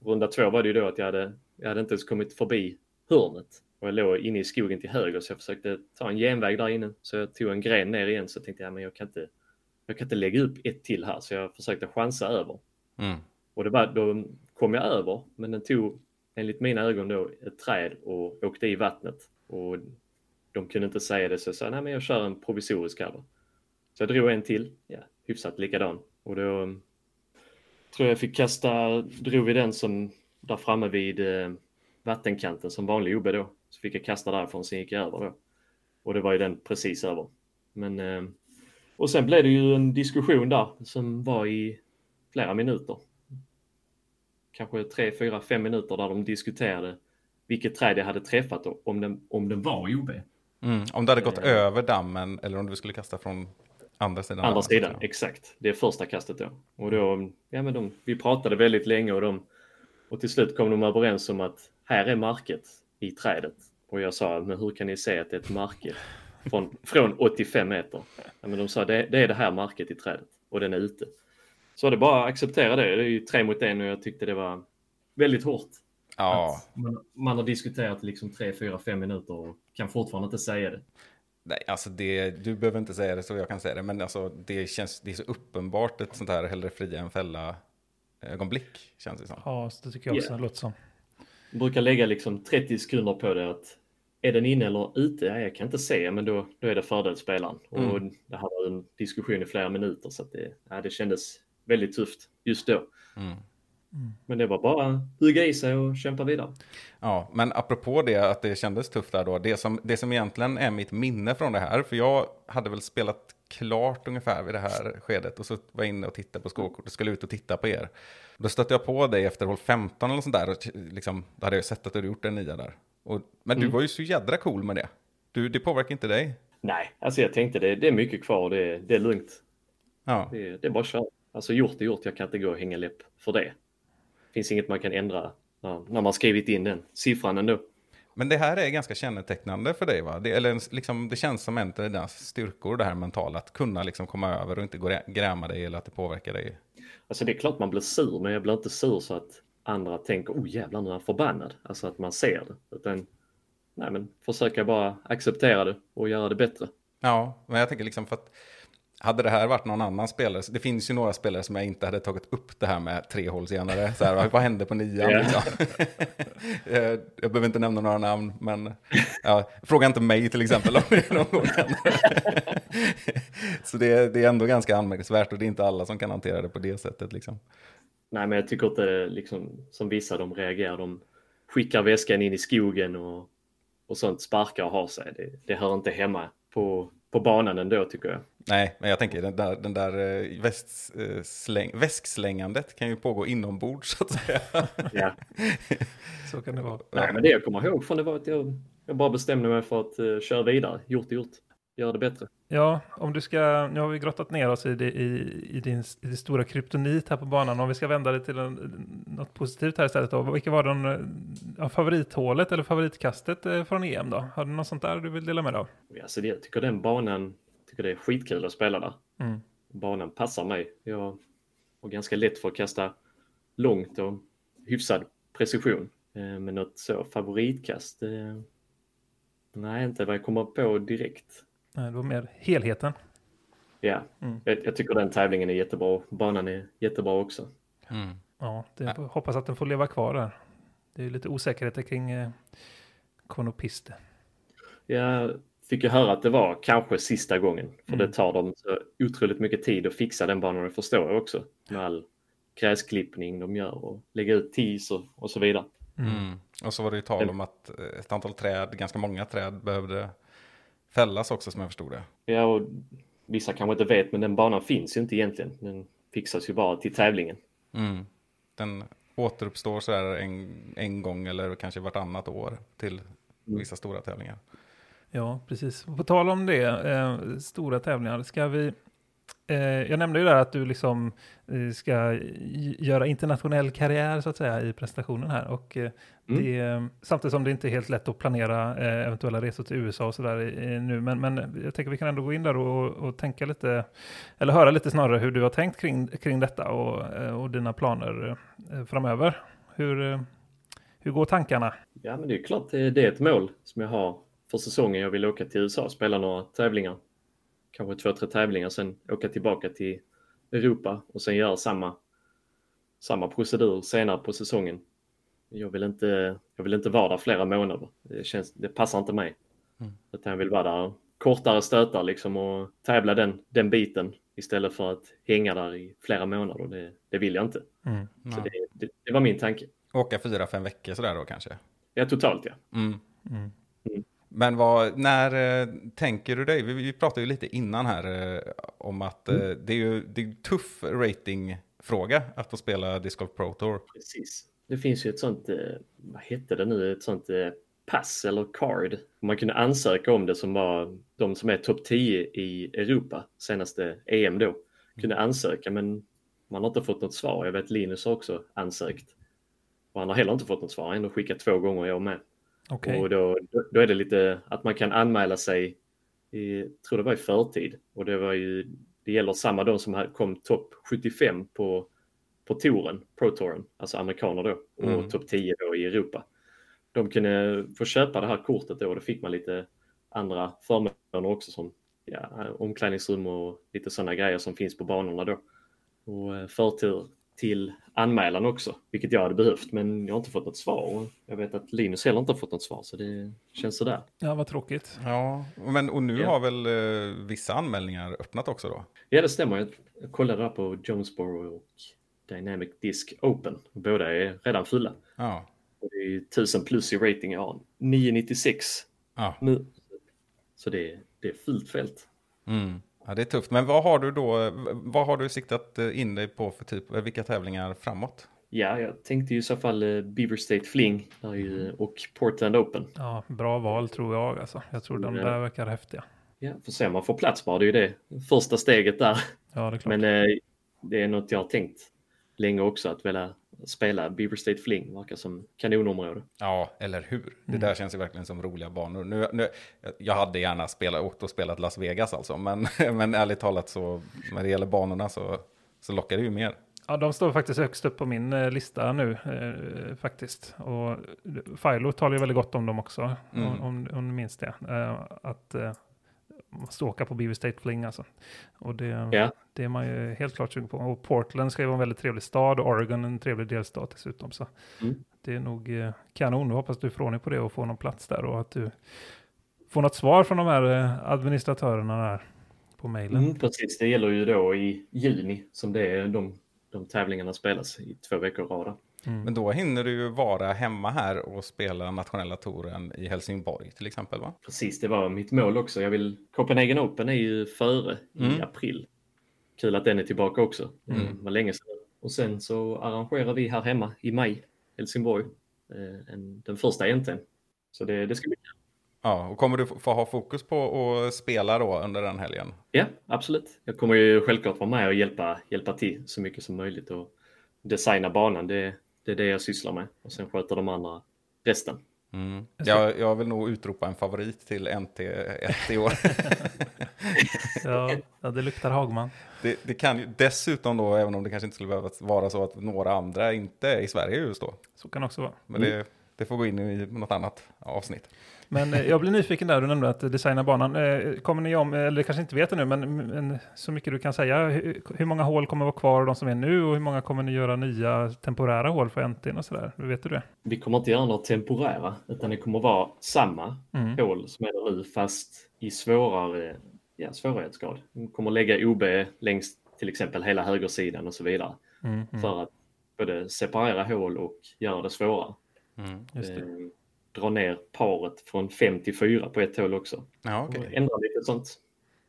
Runda två var det ju då att jag hade, jag hade inte ens kommit förbi hörnet och jag låg inne i skogen till höger så jag försökte ta en genväg där inne. Så jag tog en gren ner igen så tänkte jag men jag kan inte, jag kan inte lägga upp ett till här så jag försökte chansa över. Mm. Och det var, då kom jag över, men den tog enligt mina ögon då ett träd och åkte i vattnet. Och de kunde inte säga det så jag sa, nej men jag kör en provisorisk cover. Så jag drog en till, ja, hyfsat likadan. Och då um, tror jag fick kasta, drog vi den som där framme vid eh, vattenkanten som vanlig OB då. Så fick jag kasta därifrån, sen gick jag över då. Och det var ju den precis över. Men, eh, och sen blev det ju en diskussion där som var i flera minuter kanske tre, fyra, fem minuter där de diskuterade vilket träd jag hade träffat och om den, om den var OB. Mm. Om du hade gått Eh. över dammen eller om du skulle kasta från andra sidan. Andra dammen, sidan, exakt. Det är första kastet då. Och då, ja men de, vi pratade väldigt länge och de, och till slut kom de överens om att här är market i trädet. Och jag sa, men hur kan ni se att det är ett market från, från 85 meter? Ja, men de sa, det, det är det här market i trädet och den är ute. Så det bara acceptera det. Det är ju tre mot en och jag tyckte det var väldigt hårt. Ja, Att man, man har diskuterat liksom 3, 4, 5 minuter och kan fortfarande inte säga det. nej, alltså det, du behöver inte säga det så jag kan säga det, men alltså det känns, det är så uppenbart ett sånt här hellre fria än fälla ögonblick, känns det som. Ja, så det tycker jag också Ja. det låter som. Jag brukar lägga liksom 30 sekunder på det att är den inne eller ute? Ja, jag kan inte se, men då, då är det fördel spelaren. Och Mm. det här var en diskussion i flera minuter så att det, ja, det kändes väldigt tufft just då. Mm. Men det var bara hugga i sig och kämpa vidare. Ja, men apropå det att det kändes tufft där då, det som, det som egentligen är mitt minne från det här, för jag hade väl spelat klart ungefär vid det här skedet och så var jag inne och tittade på skåkort och skulle ut och titta på er. Då stötte jag på dig efter hål 15 eller sånt där, och liksom, då hade jag sett att du hade gjort en nia där. Och, men du Mm. var ju så jädra cool med det. Du, det påverkar inte dig. Nej, alltså jag tänkte det, det är mycket kvar. Det, det är lugnt. Ja, Det, det är bara att köra. Alltså gjort är gjort. Jag kan inte gå och hänga läpp för det. finns inget man kan ändra när, när man skrivit in den siffran ändå. men det här är ganska kännetecknande för dig va? Det, eller liksom, det känns som en av dina styrkor det här mentala, att kunna liksom komma över och inte gå gräma dig eller att det påverkar dig. Alltså det är klart man blir sur, men jag blir inte sur så att andra tänker oh jävlar nu är han förbannad. Alltså att man ser det. Utan, nej men försöka bara acceptera det och göra det bättre. Ja, men jag tänker liksom för att hade det här varit någon annan spelare, det finns ju några spelare som jag inte hade tagit upp det här med tre hål senare. Så här, vad hände på nian? Ja. Liksom? [laughs] Eh, jag behöver inte nämna några namn, men ja, fråga inte mig till exempel om det någon gång. [laughs] Så det, är- det är ändå ganska anmärkningsvärt och det är inte alla som kan hantera det på det sättet. Liksom. Nej, men jag tycker inte liksom som vissa de reagerar. De skickar väskan in i skogen och, och sånt sparkar och har sig. Det, det hör inte hemma på, på banan ändå tycker jag. Nej, men jag tänker den där, den där eh, väst, eh, släng, väskslängandet kan ju pågå inombords så att säga. Ja. [laughs] Så kan det vara. Nej, men det jag kommer ihåg från det var att jag, jag bara bestämde mig för att uh, köra vidare. Gjort är gjort. Göra det bättre. Ja, om du ska, nu har vi grottat ner oss i, det, i, i, din, i det stora kryptonit här på banan. Om vi ska vända det till en, något positivt här istället då. Vilka var den, ja, favorithålet eller favoritkastet eh, från EM då? Har du något sånt där du vill dela med dig av? Alltså jag tycker den banan, tycker det är skitkul att spela där. Mm. Banan passar mig. Jag har ganska lätt för att kasta långt och hyfsad precision. Eh, Men något så favoritkast? eh, Nej, inte vad jag kommer på direkt. Nej, Det var mer helheten. Ja, Mm. jag, jag tycker den tävlingen är jättebra. Banan är jättebra också. Mm. Ja, det, hoppas att den får leva kvar där. Det är ju lite osäkerheter kring eh, Konopiste. Jag fick ju höra att det var kanske sista gången. För Mm. det tar dem så otroligt mycket tid att fixa den banan, det förstår jag också. Med all gräsklippning de gör och lägga ut tis och, och så vidare. Mm. Och så var det ju tal om att ett antal träd, ganska många träd behövde fällas också som jag förstod det. Ja, och vissa kanske inte vet, men den banan finns ju inte egentligen. Den fixas ju bara till tävlingen. Mm. Den återuppstår så här en, en gång eller kanske vartannat år till vissa stora tävlingar. Ja, precis. Och På tal om det, eh, stora tävlingar, ska vi... Eh, jag nämnde ju där att du liksom eh, ska göra internationell karriär så att säga i prestationen här. Och eh, Mm. det, samtidigt som det inte är helt lätt att planera eventuella resor till USA och sådär eh, nu. Men, men jag tänker vi kan ändå gå in där och, och tänka lite, eller höra lite snarare hur du har tänkt kring, kring detta och, och dina planer framöver. Hur, hur går tankarna? Ja, men det är klart det är ett mål som jag har för säsongen. Jag vill åka till USA och spela några tävlingar. Kanske två, tre tävlingar, sen åka tillbaka till Europa och sen göra samma, samma procedur senare på säsongen. Jag vill inte, jag vill inte vara där flera månader. Det, känns, det passar inte mig. Mm. Utan jag vill vara där kortare stötar liksom och tävla den, den biten istället för att hänga där i flera månader. Det, det vill jag inte. Mm. Så Ja. det, det, det var min tanke. Åka fyra, fem veckor sådär då kanske. Ja, totalt ja. Mm. Mm. Men vad, när eh, tänker du dig? Vi, vi pratade ju lite innan här eh, om att eh, det är ju det är en tuff ratingfråga att få spela Disc Golf Pro Tour. Precis. Det finns ju ett sånt, eh, vad hette det nu, ett sånt eh, pass eller card. Man kunde ansöka om det som var de som är topp 10 i Europa senaste EM då. Kunde ansöka men man har inte fått något svar. Jag vet Linus har också ansökt. Och han har heller inte fått något svar. Han har skickat två gånger jag med. Okej. Och då, då- är det lite att man kan anmäla sig, i, tror det var i förtid. Och det var ju, det gäller samma de som kom topp 75 på, på touren, Pro-touren, alltså amerikaner då, och Mm. topp 10 då i Europa. De kunde få köpa det här kortet då och då fick man lite andra förmåner också som ja, omklädningsrum och lite sådana grejer som finns på banorna då. Och eh, förtur till anmälan också, vilket jag hade behövt, men jag har inte fått något svar. Jag vet att Linus heller inte har fått något svar, så det känns sådär. Ja, vad tråkigt. Ja, men och nu Ja. har väl eh, vissa anmälningar öppnat också då? Ja, det stämmer. Jag jag kollade där på Jonesboro och Dynamic Disc Open. Båda är redan fulla. Ja. Och det är 1000 plus i rating. Ja, 996 Ja. nu. Så det, är- det är fullt fält. Mm. Ja, det är tufft. Men vad har du då, vad har du siktat eh, in dig på för typ, eh, vilka tävlingar framåt? Ja, jag tänkte ju i så fall eh, Beaver State Fling ju, och Portland Open. Ja, bra val tror jag. Alltså. Jag tror de Ja. där verkar häftiga. Ja, får se om man får plats bara. Det är ju det första steget där. Ja, det är klart. Men eh, det är något jag har tänkt länge också att vilja spela Beaver State Fling. Verkar som kanonområde. Ja, eller hur? Det Mm. där känns ju verkligen som roliga banor. Nu, nu, jag hade gärna spelat, åkt och spelat Las Vegas alltså, men, [laughs] men ärligt talat så när det gäller banorna så, så lockar det ju mer. Ja, de står faktiskt högst upp på min eh, lista nu eh, faktiskt. Och Filo talar ju väldigt gott om dem också, Mm. om, om, om ni minns det. Eh, att eh, man ska åka på Beaver State Fling alltså. Och det, Ja. det är man ju helt klart sugen på. Och Portland ska ju vara en väldigt trevlig stad och Oregon en trevlig delstat dessutom. Så Mm. det är nog eh, kanon. Hoppas du får ordning på det och får någon plats där och att du får något svar från de här eh, administratörerna där på mejlen. Mm, precis, det gäller ju då i juni som det är de, de tävlingarna spelas i två veckor i rad. Mm. Men då hinner du ju vara hemma här och spela nationella touren i Helsingborg till exempel va? Precis, det var mitt mål också. Jag vill... Copenhagen Open är ju före i Mm. april. Kul att den är tillbaka också. Det Mm. var länge sedan. Och sen så arrangerar vi här hemma i maj, Helsingborg, eh, en, den första NT'n. Så det, det ska bli kul. Ja, och kommer du få få ha fokus på att spela då under den helgen? Ja, absolut. Jag kommer ju självklart vara med och hjälpa, hjälpa till så mycket som möjligt och designa banan. Det, det är det jag sysslar med. Och sen sköter de andra resten. Mm. Jag Jag, vill nog utropa en favorit till NT1 i år. [laughs] Ja, ja, det luktar Hagman. det, det kan ju dessutom då, även om det kanske inte skulle behöva vara så att några andra inte är i Sverige just då. Så kan det också vara. Men det, det får gå in i något annat avsnitt. Men eh, jag blir nyfiken där, du nämnde att designa banan. Eh, Kommer ni om, eller kanske inte vet det nu, men, men så mycket du kan säga. Hur, hur många hål kommer vara kvar av de som är nu och hur många kommer ni göra nya temporära hål för NT'n och sådär? Vet du det? Vi kommer inte göra några temporära, utan det kommer vara samma Mm. hål som är nu, fast i svårare ja, svårighetsgrad. Vi kommer lägga OB längs till exempel hela högersidan och så vidare. Mm, mm. För att både separera hål och göra det svårare. Mm. Just det. Dra ner paret från 5 till 4 på ett hål också. Ja, Och okej. ändra lite sånt.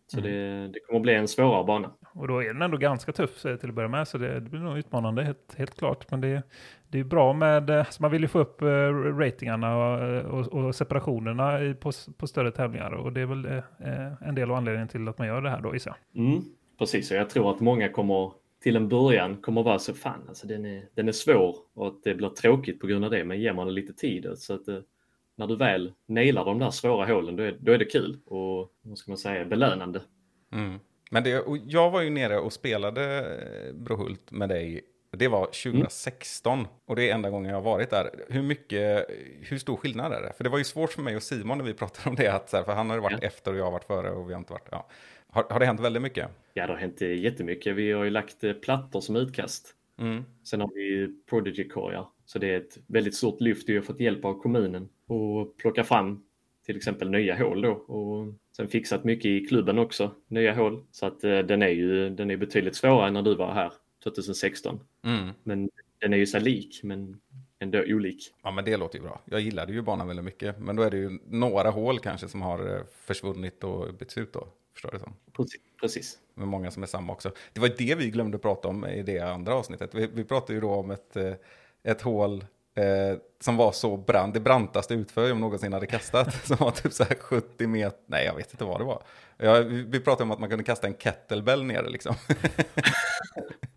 Så Mm. det, det kommer bli en svårare bana. Och då är den ändå ganska tuff till att börja med, så det, det blir nog utmanande, helt, helt klart. Men det, det är bra med, eh, så man vill ju få upp eh, ratingarna och, eh, och, och separationerna på, på större tävlingar. Och det är väl en del av anledningen till att man gör det här då, gissar jag. Mm, precis, och jag tror att många kommer till en början kommer vara så fan, alltså den är, den är svår och att det blir tråkigt på grund av det, men ger man det lite tid eh, så att eh, när du väl nailar de där svåra hålen, då är, då är det kul och vad ska man säga, belönande. Mm. Men det, jag var ju nere och spelade eh, Brohult med dig. Det var 2016 och det är enda gången jag har varit där. Hur mycket, hur stor skillnad är det? För det var ju svårt för mig och Simon när vi pratade om det, att, så här, för han har ju varit Ja. efter och jag har varit före och vi har inte varit, ja. Har, har det hänt väldigt mycket? Ja, det har hänt eh, jättemycket. Vi har ju lagt eh, plattor som utkast. Mm. Sen har vi Prodigy-korgar. Så det är ett väldigt stort lyft. Vi har fått hjälp av kommunen och plocka fram till exempel nya hål då. Och sen fixat mycket i klubben också, nya hål. Så att eh, den är ju den är betydligt svårare än när du var här 2016. Mm. Men den är ju så lik, men ändå olik. Ja, men det låter ju bra. Jag gillade ju banan väldigt mycket. Men då är det ju några hål kanske som har eh, försvunnit och bytts ut då. Förstår du så? Precis. Precis. med många som är samma också. Det var det vi glömde prata om i det andra avsnittet. Vi, vi pratade ju då om ett, eh, ett hål eh, som var så brant, det brantaste utför jag någonsin hade kastat. [laughs] som var typ så här 70 meter, nej jag vet inte vad det var. Ja, vi, vi pratade om att man kunde kasta en kettlebell ner liksom. [laughs]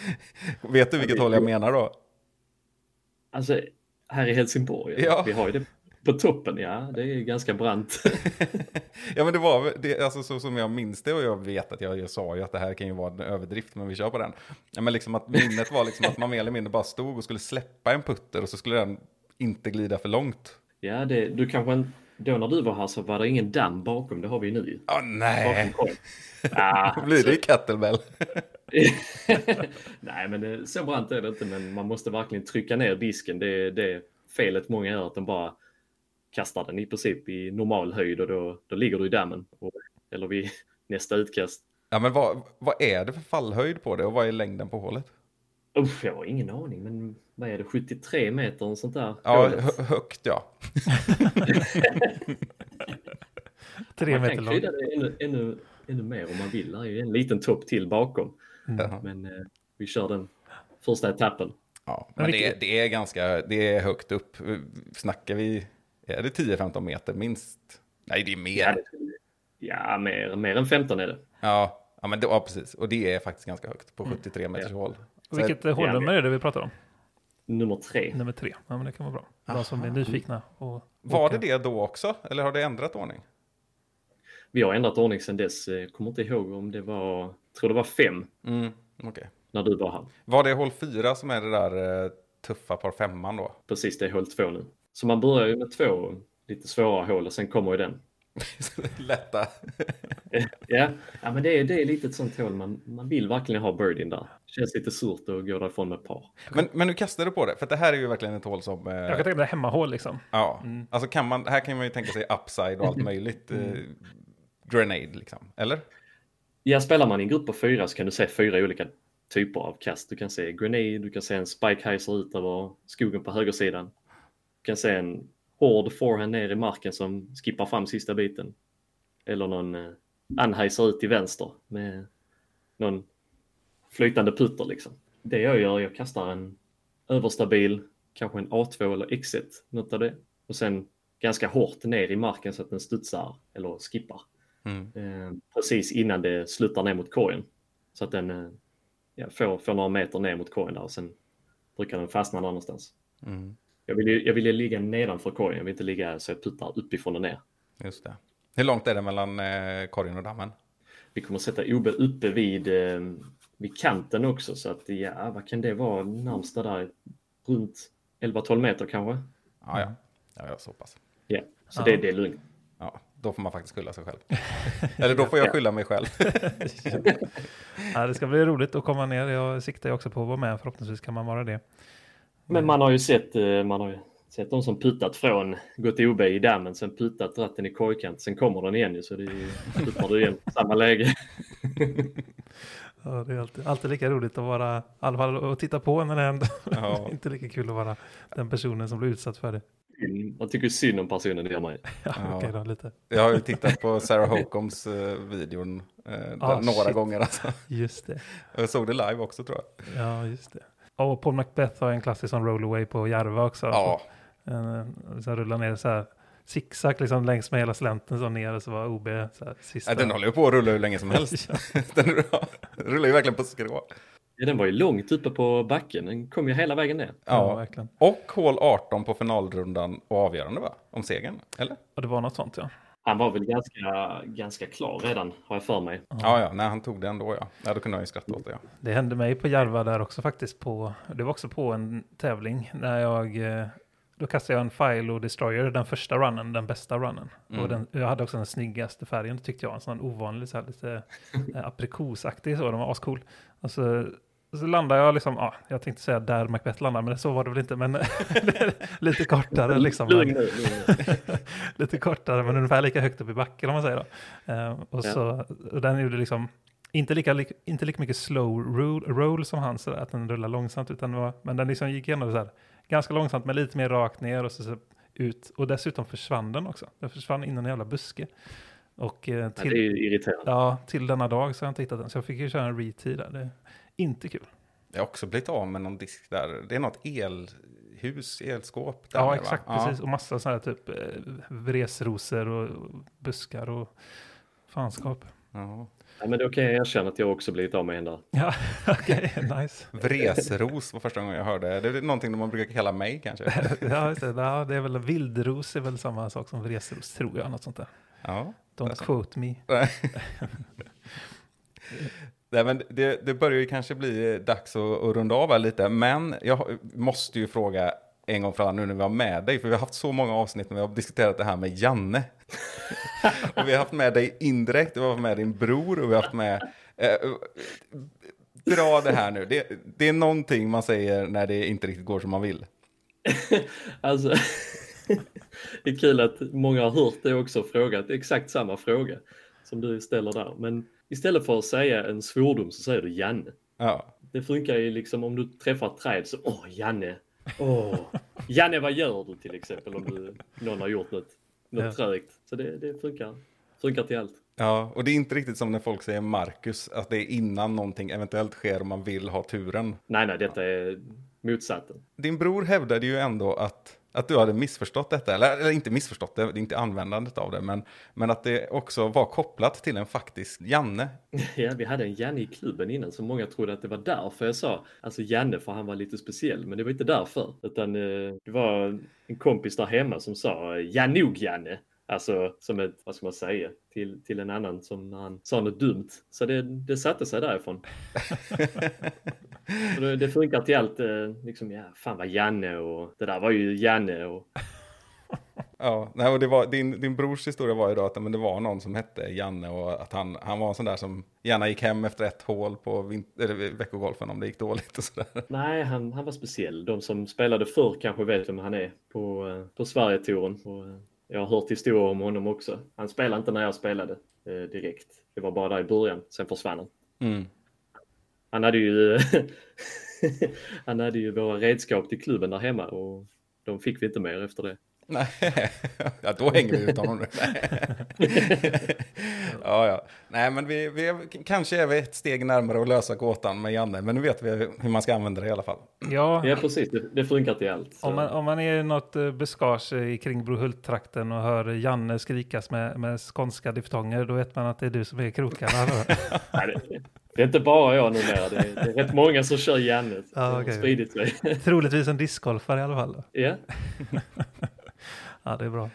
[laughs] vet du vilket hål jag menar då? Alltså, här i Helsingborg, Ja. vi har ju det, På toppen, ja. Det är ganska brant. [laughs] Ja men det var det, alltså så som jag minns det och jag vet att jag, jag sa ju att det här kan ju vara en överdrift men vi kör på den. Ja, men liksom att minnet var liksom att man mer eller mindre bara stod och skulle släppa en putter och så skulle den inte glida för långt. Ja, det, du kanske en, då när du var här så var det ingen damm bakom. Det har vi ju nu. ju. Åh nej. Ah, [laughs] då blir det ju kettlebell. [laughs] Nej, men det, så brant är det inte. Men man måste verkligen trycka ner disken. Det är det felet många gör, att de bara kastar den i princip i normal höjd och då, då ligger du i dammen. Och, eller vid [laughs] nästa utkast. Ja men vad, vad är det för fallhöjd på det och vad är längden på hålet? Uff, jag har ingen aning, men vad är det? 73 meter och sånt där? Ja, hö- högt ja. [laughs] Tre man meter kan lång. krydda det ännu, ännu, ännu mer om man vill. Det är ju en liten topp till bakom. Jaha. Men eh, vi kör den första etappen. Ja, Men men vilket- det, det är ganska, det är högt upp. Snackar vi, är det 10-15 meter minst? Nej, det är mer. Ja, det mer, mer än 15 är det. Ja, ja men det, ja, precis. Och det är faktiskt ganska högt på 73 meters Ja. hål. Så Vilket hålnummer är det vi pratar om? Nummer tre. Nummer tre. Ja, men det kan vara bra. De som är nyfikna. Och var åka. det det då också? Eller har det ändrat ordning? Vi har ändrat ordning sedan dess. Eh, Kommer inte ihåg om det var, tror det var fem Mm, okej. när du var här. Var det hål 4 som är det där eh, tuffa par femman då? Precis, det är hål två nu. Så man börjar ju med två lite svåra hål och sen kommer ju den. [laughs] Lätta. [laughs] Ja, ja men det är, det är lite ett sånt hål man, man vill verkligen ha birdien där. Känns lite surt att gå därifrån med par. Men, men nu kastar du på det, för det här är ju verkligen ett hål som... Eh, Jag kan tänka mig hemmahål liksom. ja, alltså kan man, här kan man ju tänka sig upside och allt möjligt. Eh, grenade liksom, eller? Ja, spelar man i en grupp på fyra så kan du se fyra olika typer av kast. Du kan se grenade, du kan se en spike heiser ut över skogen på högersidan. Du kan se en hård forehand ner i marken som skippar fram sista biten. Eller någon eh, anheiser ut till vänster med någon flytande putter liksom. Det jag gör, jag kastar en överstabil, kanske en A2 eller X1, något av det. Och sen ganska hårt ner i marken så att den studsar eller skippar Mm. eh, precis innan det slutar ner mot korgen. Så att den eh, ja, får, får några meter ner mot korgen där och sen brukar den fastna någon annanstans. Mm. Jag vill, ju, jag vill ju ligga nedanför korgen, jag vill inte ligga så jag puttar uppifrån och ner. Just det. Hur långt är det mellan eh, korgen och dammen? Vi kommer sätta OB uppe vid, eh, vid kanten också så att ja, vad kan det vara närmsta där? Runt 11-12 meter kanske? Ja, ja. Ja, ja så pass. Ja, så Ja. Det, det är lugnt. Ja, då får man faktiskt skylla sig själv. [laughs] Eller då får jag skylla mig själv. [laughs] Ja, det ska bli roligt att komma ner. Jag siktar ju också på att vara med. Förhoppningsvis kan man vara det. Men man har ju sett, eh, man har ju sett de som puttat från, gått OB i dammen, sen puttat, dratt den i korgkant, sen kommer den igen ju, så det är ju, puttar du igen samma läge. Ja, det är alltid, alltid lika roligt att vara, i alla fall att titta på när det händer. Ja. [laughs] inte lika kul att vara den personen som blir utsatt för det. Jag tycker synd om personen, det gör man ju. Ja, då, lite. Jag har ju tittat på Sarah Holcombs eh, videon eh, Ah, några shit. gånger. Alltså. Just det. Jag såg det live också tror jag. Ja, just det. Och Paul Macbeth har en klassisk sån rollaway på Järva också. Ja, En, så rullar ner så här zigzag liksom längs med hela slänten så ner och så var OB så här, sista. Ja, den håller ju på att rulla hur länge som helst. [laughs] [laughs] den rullar- ju verkligen på skrå. Ja, den var ju långt uppe på backen, den kom ju hela vägen ner. Ja, Ja. verkligen. Och hål 18 på finalrundan och avgörande va? Om segern, eller? Och det var något sånt ja. Han var väl ganska, ganska klar redan, har jag för mig. Ja, ja, när han tog det ändå ja. Ja, då kunde jag ju skratta åt det ja. Det hände mig på Järva där också faktiskt. På, det var också på en tävling när jag, eh, då kastade jag en File och Destroyer, den första runnen, den bästa runnen. Mm. Och den, jag hade också den snyggaste färgen, tyckte jag, en sån ovanlig, så här, lite eh, [laughs] aprikosaktig, så den var ascool. Och så, så landade jag liksom, ja, jag tänkte säga där Macbeth landade, men så var det väl inte, men [laughs] lite kortare liksom. Lugn [laughs] lite kortare, men ungefär lika högt upp i backen om man säger då. Eh, och, Ja. så, och den gjorde liksom inte lika, lik- inte lika mycket slow roll, roll som hans, så där, att den rullar långsamt, utan var, men den liksom gick igenom så här, ganska långsamt, men lite mer rakt ner och så, så ut. Och dessutom försvann den också. Den försvann in i en jävla buske. Och eh, Ja, det är till, ju irriterande. ja, till denna dag så har jag inte hittat den, så jag fick ju köra en retee där. Det inte kul. Jag har också blivit av med någon disk där. Det är något elhus, elskåp. Där Ja, exakt, va? precis. Och massa sådana här typ eh, vresrosor och, buskar och fanskap. Ja. Ja, men då kan jag erkänna att jag också blivit av med en där. Ja, [laughs] okej, nice. Vresros var första gången jag hörde. Det är någonting man brukar kalla mig kanske. [laughs] Ja, just det. Ja, det är väl vildros är väl samma sak som vresros, tror jag. Något sånt där. Ja. Don't quote me. [laughs] Nej, men det, det börjar ju kanske bli dags att, att runda av här lite, men jag måste ju fråga en gång för alla nu när vi har med dig, för vi har haft så många avsnitt när vi har diskuterat det här med Janne. [laughs] och vi har haft med dig indirekt, vi har haft med din bror och vi har haft med... Eh, dra det här nu, det, det är någonting man säger när det inte riktigt går som man vill. [laughs] Alltså, [laughs] det är kul att många har hört det också och frågat exakt samma fråga som du ställer där. Men istället för att säga en svordom så säger du Janne. Ja, Det funkar ju liksom om du träffar ett träd så, åh Janne, åh, Janne vad gör du till exempel om du, någon har gjort något, något Ja. trögt. Så det, det funkar, funkar till allt. ja, och det är inte riktigt som när folk säger Marcus, att det är innan någonting eventuellt sker och man vill ha turen. Nej, nej, detta är motsatsen. Din bror hävdade ju ändå att, att du hade missförstått detta, eller, eller inte missförstått det, det är inte användandet av det, men, men att det också var kopplat till en faktisk Janne. [laughs] Ja, vi hade en Janne i klubben innan så många trodde att det var därför jag sa alltså Janne för han var lite speciell. Men det var inte därför. Utan eh, det var en kompis där hemma som sa ja nog Janne. Alltså som ett, vad ska man säga, till, till en annan som han sa något dumt. Så det, det satte sig därifrån. [laughs] [laughs] Det, det funkar till allt, eh, liksom ja, fan vad Janne och det där var ju Janne och [laughs] Ja, nej, och det var, din, din brors historia var ju då att men det var någon som hette Janne och att han, han var en sån där som gärna gick hem efter ett hål på vint, eller veckogolfen om det gick dåligt och sådär. Nej, han, han var speciell. De som spelade förr kanske vet vem han är på, eh, på Sverigetouren. Och, eh, Jag har hört historier om honom också. Han spelade inte när jag spelade eh, direkt. Det var bara där i början, sen försvann han. Mm. Han hade ju, [laughs] han hade ju våra redskap till klubben där hemma och de fick vi inte mer efter det. Nej, [laughs] ja, då hänger vi ut honom nu. [laughs] ja, ja. Nej, men vi, vi är, kanske är vi ett steg närmare att lösa gåtan med Janne, men nu vet vi hur man ska använda det i alla fall. Ja, Ja, precis. Det, det funkar till allt. Så. om man, om man är i något eh, buskage i kring Brohult-trakten och hör Janne skrikas med, med skånska diftonger, då vet man att det är du som är krokarna. Nej, det, det är inte bara jag numera. Det är, det är rätt många som kör Janne. Spridit sig. Troligtvis en discgolfare i alla fall. ja. [laughs] Ja, det är bra.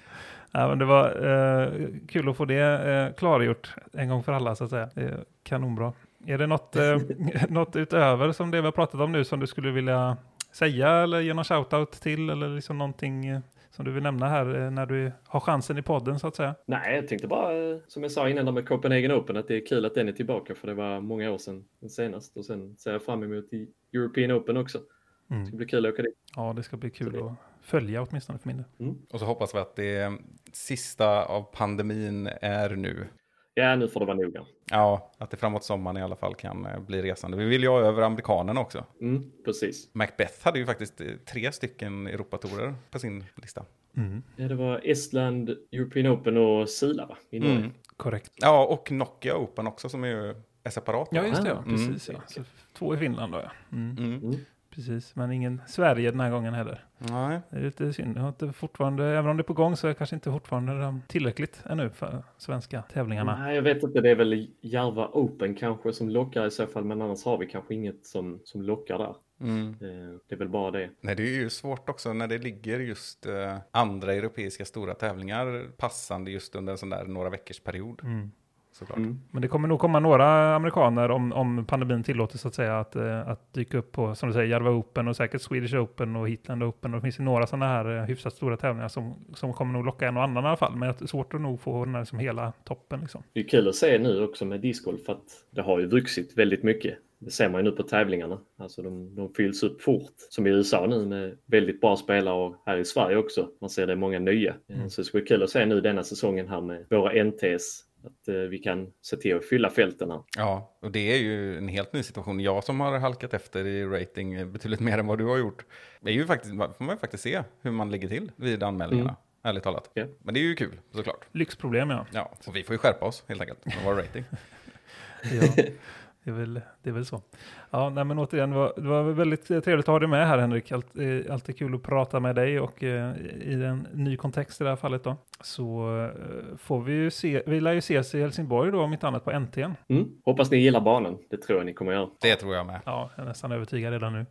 Ja, men det var eh, kul att få det eh, klargjort en gång för alla så att säga. Det är kanonbra. Är det något, eh, [laughs] något utöver som det vi har pratat om nu som du skulle vilja säga eller ge någon shoutout till eller liksom någonting eh, som du vill nämna här eh, när du har chansen i podden så att säga? Nej, jag tänkte bara, eh, som jag sa innan där med Copenhagen Open, att det är kul att den är tillbaka för det var många år sedan den senast. Och sen ser jag fram emot i European Open också. Det Mm. ska bli kul att åka dit. Ja, det ska bli kul det- att följa åtminstone för min del. Och så hoppas vi att det sista av pandemin är nu. Ja, nu får det vara noga. Ja, att det framåt sommaren i alla fall kan eh, bli resande. Vi vill ju ha över amerikanerna också. Mm, precis. Macbeth hade ju faktiskt eh, tre stycken Europatorer på sin lista. Mm. Ja, det var Estland, European Open och Sila va? I Norge. Mm. Korrekt. Ja, och Nokia Open också som är ju är separat. Ja, just det. Ja. Ah, Precis. mm. Ja. Två i Finland då, ja. Precis, men ingen Sverige den här gången heller. Nej. Det är lite synd. Jag har inte fortfarande, även om det är på gång så är det kanske inte fortfarande tillräckligt ännu för svenska tävlingarna. Nej, jag vet inte. Det är väl Järva Open kanske som lockar i så fall, men annars har vi kanske inget som, som lockar där. Mm. Eh, Det är väl bara det. Nej, det är ju svårt också när det ligger just eh, andra europeiska stora tävlingar passande just under en sån där några veckors period. Mm. Såklart. Mm. Men det kommer nog komma några amerikaner om, om pandemin tillåter så att säga att, eh, att dyka upp på, som du säger, Järva Open och säkert Swedish Open och Heatland Open. Och det finns ju några sådana här eh, hyfsat stora tävlingar som, som kommer nog locka en och annan i alla fall. Men det är svårt att nog få den här som hela toppen liksom. Det är kul att se nu också med discgolf för att det har ju vuxit väldigt mycket. Det ser man ju nu på tävlingarna. Alltså de, de fylls upp fort. Som i USA nu med väldigt bra spelare och här i Sverige också. Man ser det många nya. Mm. Så det ska bli kul att se nu denna säsongen här med våra NTS. Att eh, vi kan se till att fylla fälten. Ja, och det är ju en helt ny situation. Jag som har halkat efter i rating eh, betydligt mer än vad du har gjort. Det är ju faktiskt, får man ju faktiskt se hur man ligger till vid anmälningarna. Mm. Ärligt talat. Ja. Men det är ju kul såklart. Lyxproblem ja. Ja, och vi får ju skärpa oss helt enkelt med vår rating. [laughs] ja. Det är väl, det är väl så. Ja, nej, men återigen, det var, det var väldigt trevligt att ha dig med här Henrik. Allt, eh, alltid kul att prata med dig och eh, i en ny kontext i det här fallet då. Så eh, får vi ju se, vi lär ju ses i Helsingborg då om inte annat på NT'n. Mm. Hoppas ni gillar banan. Det tror jag ni kommer göra. Det tror jag med. Ja, jag är nästan övertygad redan nu.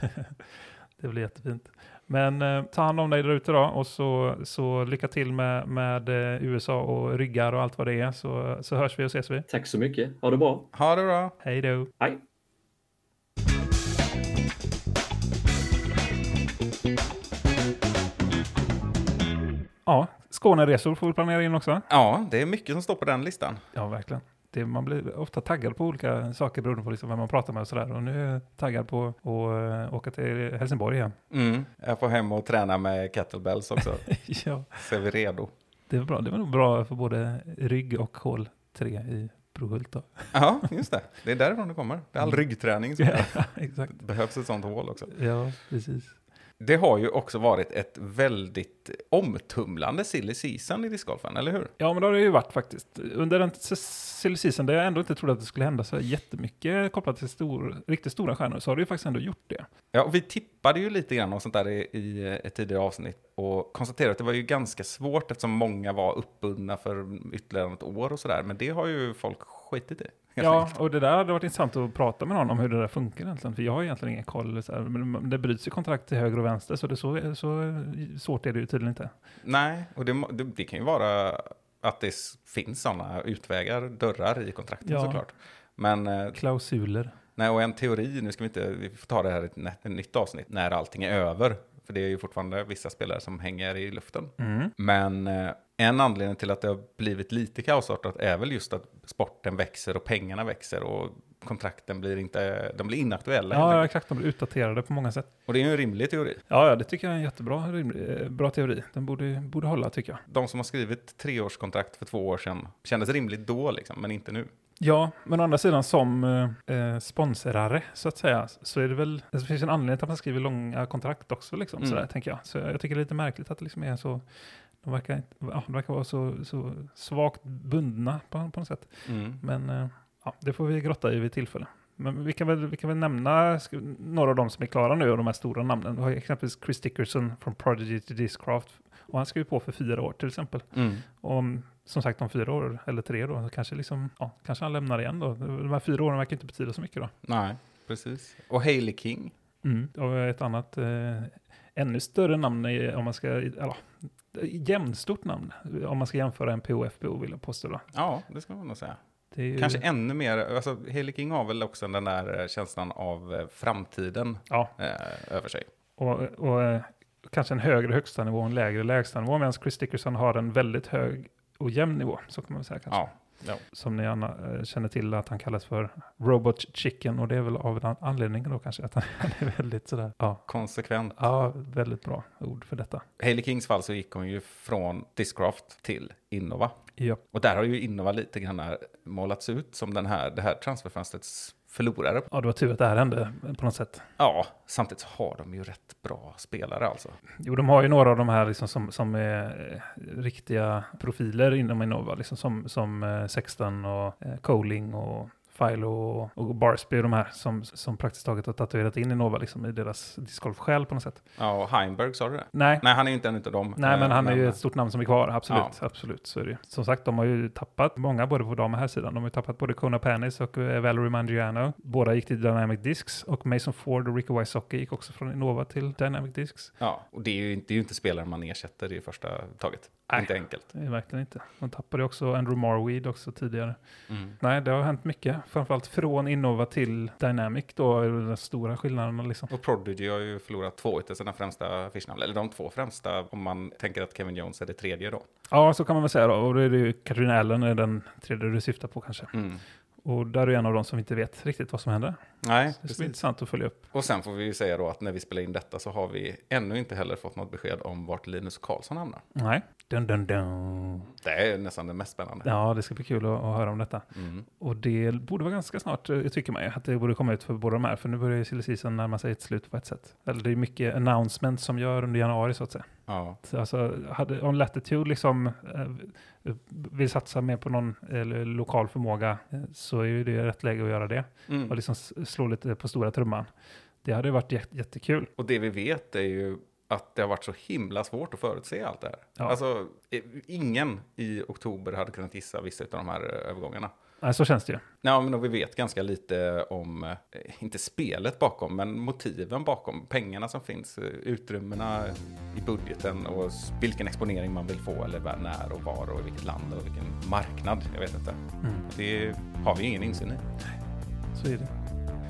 [laughs] det blir jättefint. Men eh, ta hand om dig där ute då och så, så lycka till med, med eh, USA och ryggar och allt vad det är så, så hörs vi och ses vi. Tack så mycket. Ha det bra. Ha det bra. Hej då! Hej. Ja, Skåneresor får vi planera in också. Ja, det är mycket som står på den listan. Ja, verkligen. Det, man blir ofta taggad på olika saker beroende på liksom vem man pratar med och sådär. Och nu är jag taggad på att uh, åka till Helsingborg igen. Mm. Jag får hem och träna med kettlebells också. [laughs] ja, Så är vi redo. det var bra. Det var nog bra för både rygg och hål 3 i Brohult då. Ja, just det. Det är därifrån det kommer. Det är all ryggträning som [laughs] ja, exakt. Det behövs ett sånt hål också. Ja, precis. Det har ju också varit ett väldigt omtumlande silly season i discgolfen, eller hur? Ja, men det har det ju varit faktiskt. Under en silly season där jag ändå inte trodde att det skulle hända så jättemycket kopplat till stor, riktigt stora stjärnor, så har det ju faktiskt ändå gjort det. Ja, och vi tippade ju lite grann och sånt där i, i ett tidigare avsnitt och konstaterade att det var ju ganska svårt eftersom många var uppbundna för ytterligare ett år och sådär. Men det har ju folk skitit i. Ja, enkelt. och det där hade varit intressant att prata med någon om hur det där funkar egentligen. För jag har egentligen ingen koll. Så här, men det bryts ju kontrakt till höger och vänster, så, det så, så svårt är det ju tydligen inte. Nej, och det, det, det kan ju vara att det finns sådana utvägar, dörrar i kontrakten Ja. såklart. Men eh, Klausuler. nej, och en teori, nu ska vi inte, vi får ta det här i ett, ett nytt avsnitt, när allting är över. För det är ju fortfarande vissa spelare som hänger i luften. Mm. Men eh, en anledning till att det har blivit lite kaosartat är väl just att sporten växer och pengarna växer och kontrakten blir inte, de blir inaktuella. Ja, enkelt. exakt. De blir utdaterade på många sätt. Och det är ju en rimlig teori. Ja, ja, det tycker jag är en jättebra rimlig- eh, bra teori. Den borde, borde hålla, tycker jag. De som har skrivit treårskontrakt för två år sedan kändes rimligt då, liksom, men inte nu. Ja, men å andra sidan som eh, eh, sponsrare så att säga, så är det väl, det finns en anledning till att man skriver långa kontrakt också, liksom, Mm. sådär, tänker jag. Så jag tycker det är lite märkligt att det liksom är så, de verkar, inte- ja, de verkar vara så, så svagt bundna på, på något sätt. Mm. Men eh, ja, det får vi grotta i vid tillfälle. Men vi kan väl, vi kan väl nämna några av de som är klara nu och de här stora namnen. Vi har exempelvis Chris Dickerson från Prodigy to Discraft. Och han ska ju på för fyra år till exempel. Mm. Och om, som sagt om fyra år, eller tre då, kanske, liksom, ja, kanske han lämnar igen då. De här fyra åren verkar inte betyda så mycket då. Nej, precis. Och Hailey King. Mm. Och ett annat, eh, ännu större namn, är, om man ska, eller, jämnstort namn, om man ska jämföra en PO-FPO vill jag påstå då. Ja, det ska man nog säga. Ju, Kanske ännu mer, alltså Hailey King har väl också den där eh, känslan av eh, framtiden Ja, eh, över sig. och, och eh, kanske en högre högsta nivå och en lägre lägsta nivå, medan Chris Dickerson har en väldigt hög och jämn nivå, så kan man väl säga kanske. Ja, ja. Som ni gärna eh, känner till att han kallas för Robot Chicken, och det är väl av en anledning då kanske, att [laughs] han är väldigt sådär, ja, konsekvent. ja, väldigt bra ord för detta. Hailey Kings fall så gick hon ju från Discraft till Innova. Ja, Och där har ju Innova lite grann målats ut som den här, det här transferfönstrets förlorare. ja, det var tur att det här hände på något sätt. Ja, samtidigt så har de ju rätt bra spelare alltså. Jo, de har ju några av de här liksom som, som är eh, riktiga profiler inom Innova, liksom som, som eh, Sexton och eh, Coling och Philo och, och Barsby, de här som, som praktiskt taget har tatuerat in Innova liksom, i deras discgolfsjäl på något sätt. Ja, och Heimberg sa du det? Nej, Nej, han är ju inte en av dem. Nej, men Eh, han är ju ett stort namn som är kvar, absolut. Ja. absolut så är det. Som sagt, de har ju tappat många både på dam och här sidan. De har ju tappat både Kona Panis och eh, Valerie Mangiano. Båda gick till Dynamic Discs och Mason Ford och Ricky Wysocki gick också från Innova till Dynamic Discs. Ja, och det är ju, det är ju inte spelare man ersätter i första taget. Nej. Inte enkelt. Det är verkligen inte. De tappade också Andrew Marweed också tidigare. Mm. Nej, det har hänt mycket. Framförallt från Innova till Dynamic då, är den stora skillnaderna liksom. Och Prodigy har ju förlorat två av sina främsta affischnamn. Eller de två främsta om man tänker att Kevin Jones är det tredje då. Ja, så kan man väl säga då. Och då är det ju Katrin Allen är den tredje du syftar på kanske. Mm. Och där är en av de som inte vet riktigt vad som händer. Nej, Så det ska bli intressant att följa upp. Och sen får vi ju säga då att när vi spelar in detta så har vi ännu inte heller fått något besked om vart Linus Karlsson hamnar. Nej. Dun, dun, dun. Det är nästan det mest spännande. Ja, det ska bli kul att, att höra om detta. Mm. Och det borde vara ganska snart, eh, tycker man ju, att det borde komma ut för båda de här. För nu börjar ju silly season närma sig ett slut på ett sätt. Eller det är mycket announcements som gör under januari så att säga. Ja. Så Alltså, hade, om Latitude liksom eh, vill satsa mer på någon eh, lokal förmåga eh, så är ju det rätt läge att göra det. Mm. Och liksom slå lite på stora trumman. Det hade varit jät- jättekul. Och det vi vet är ju att det har varit så himla svårt att förutse allt det här. Ja. Alltså, i- ingen i oktober hade kunnat gissa vissa av de här eh, övergångarna. Nej, så känns det ju. Ja, men vi vet ganska lite om, eh, inte spelet bakom, men motiven bakom. Pengarna som finns, eh, utrymmena i budgeten och vilken exponering man vill få eller när och var och i vilket land och vilken marknad. Jag vet inte. Mm. Det har vi ingen insyn i. Så är det.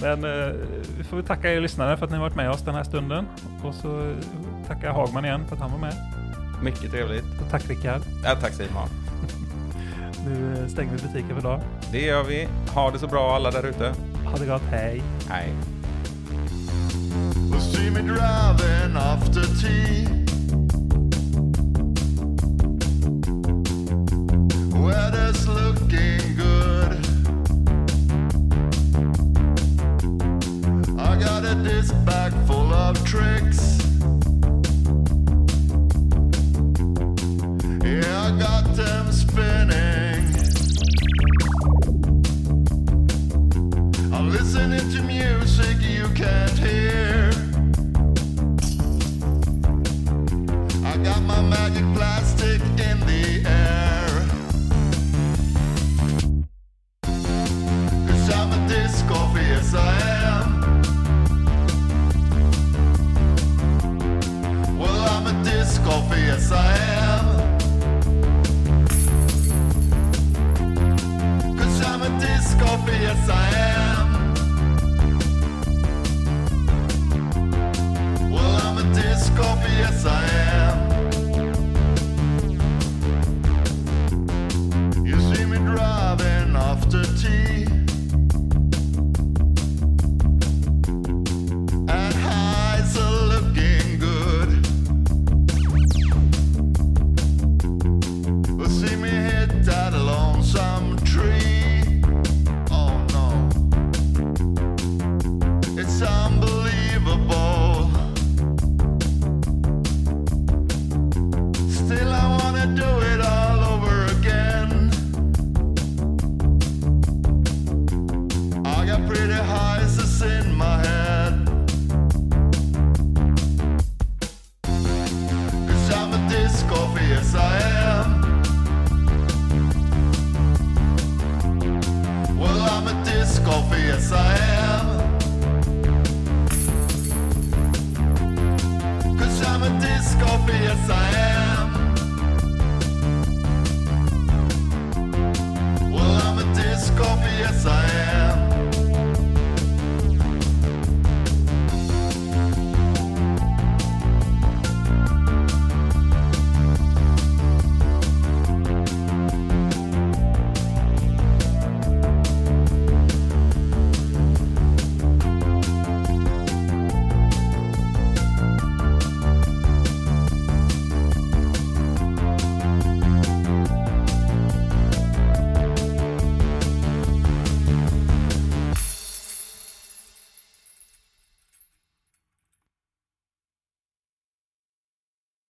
Men eh, vi får väl tacka er lyssnare för att ni har varit med oss den här stunden. Och så tackar Hagman igen för att han var med. Mycket trevligt. Och tack Rickard. Ja, tack Simon nu eh, stänger vi butiken för idag. Det gör vi. Ha det så bra alla där ute. Ha det gott. Hej. Hej. See me driving after tea. Weather's looking good. I got a disc bag full of tricks. Yeah, I got them spinning. listening to music you can't hear. I got my magic plastic in the air. 'Cause I'm a disco, yes I am. Well, I'm a disco, yes I I'm a disco, yes I am.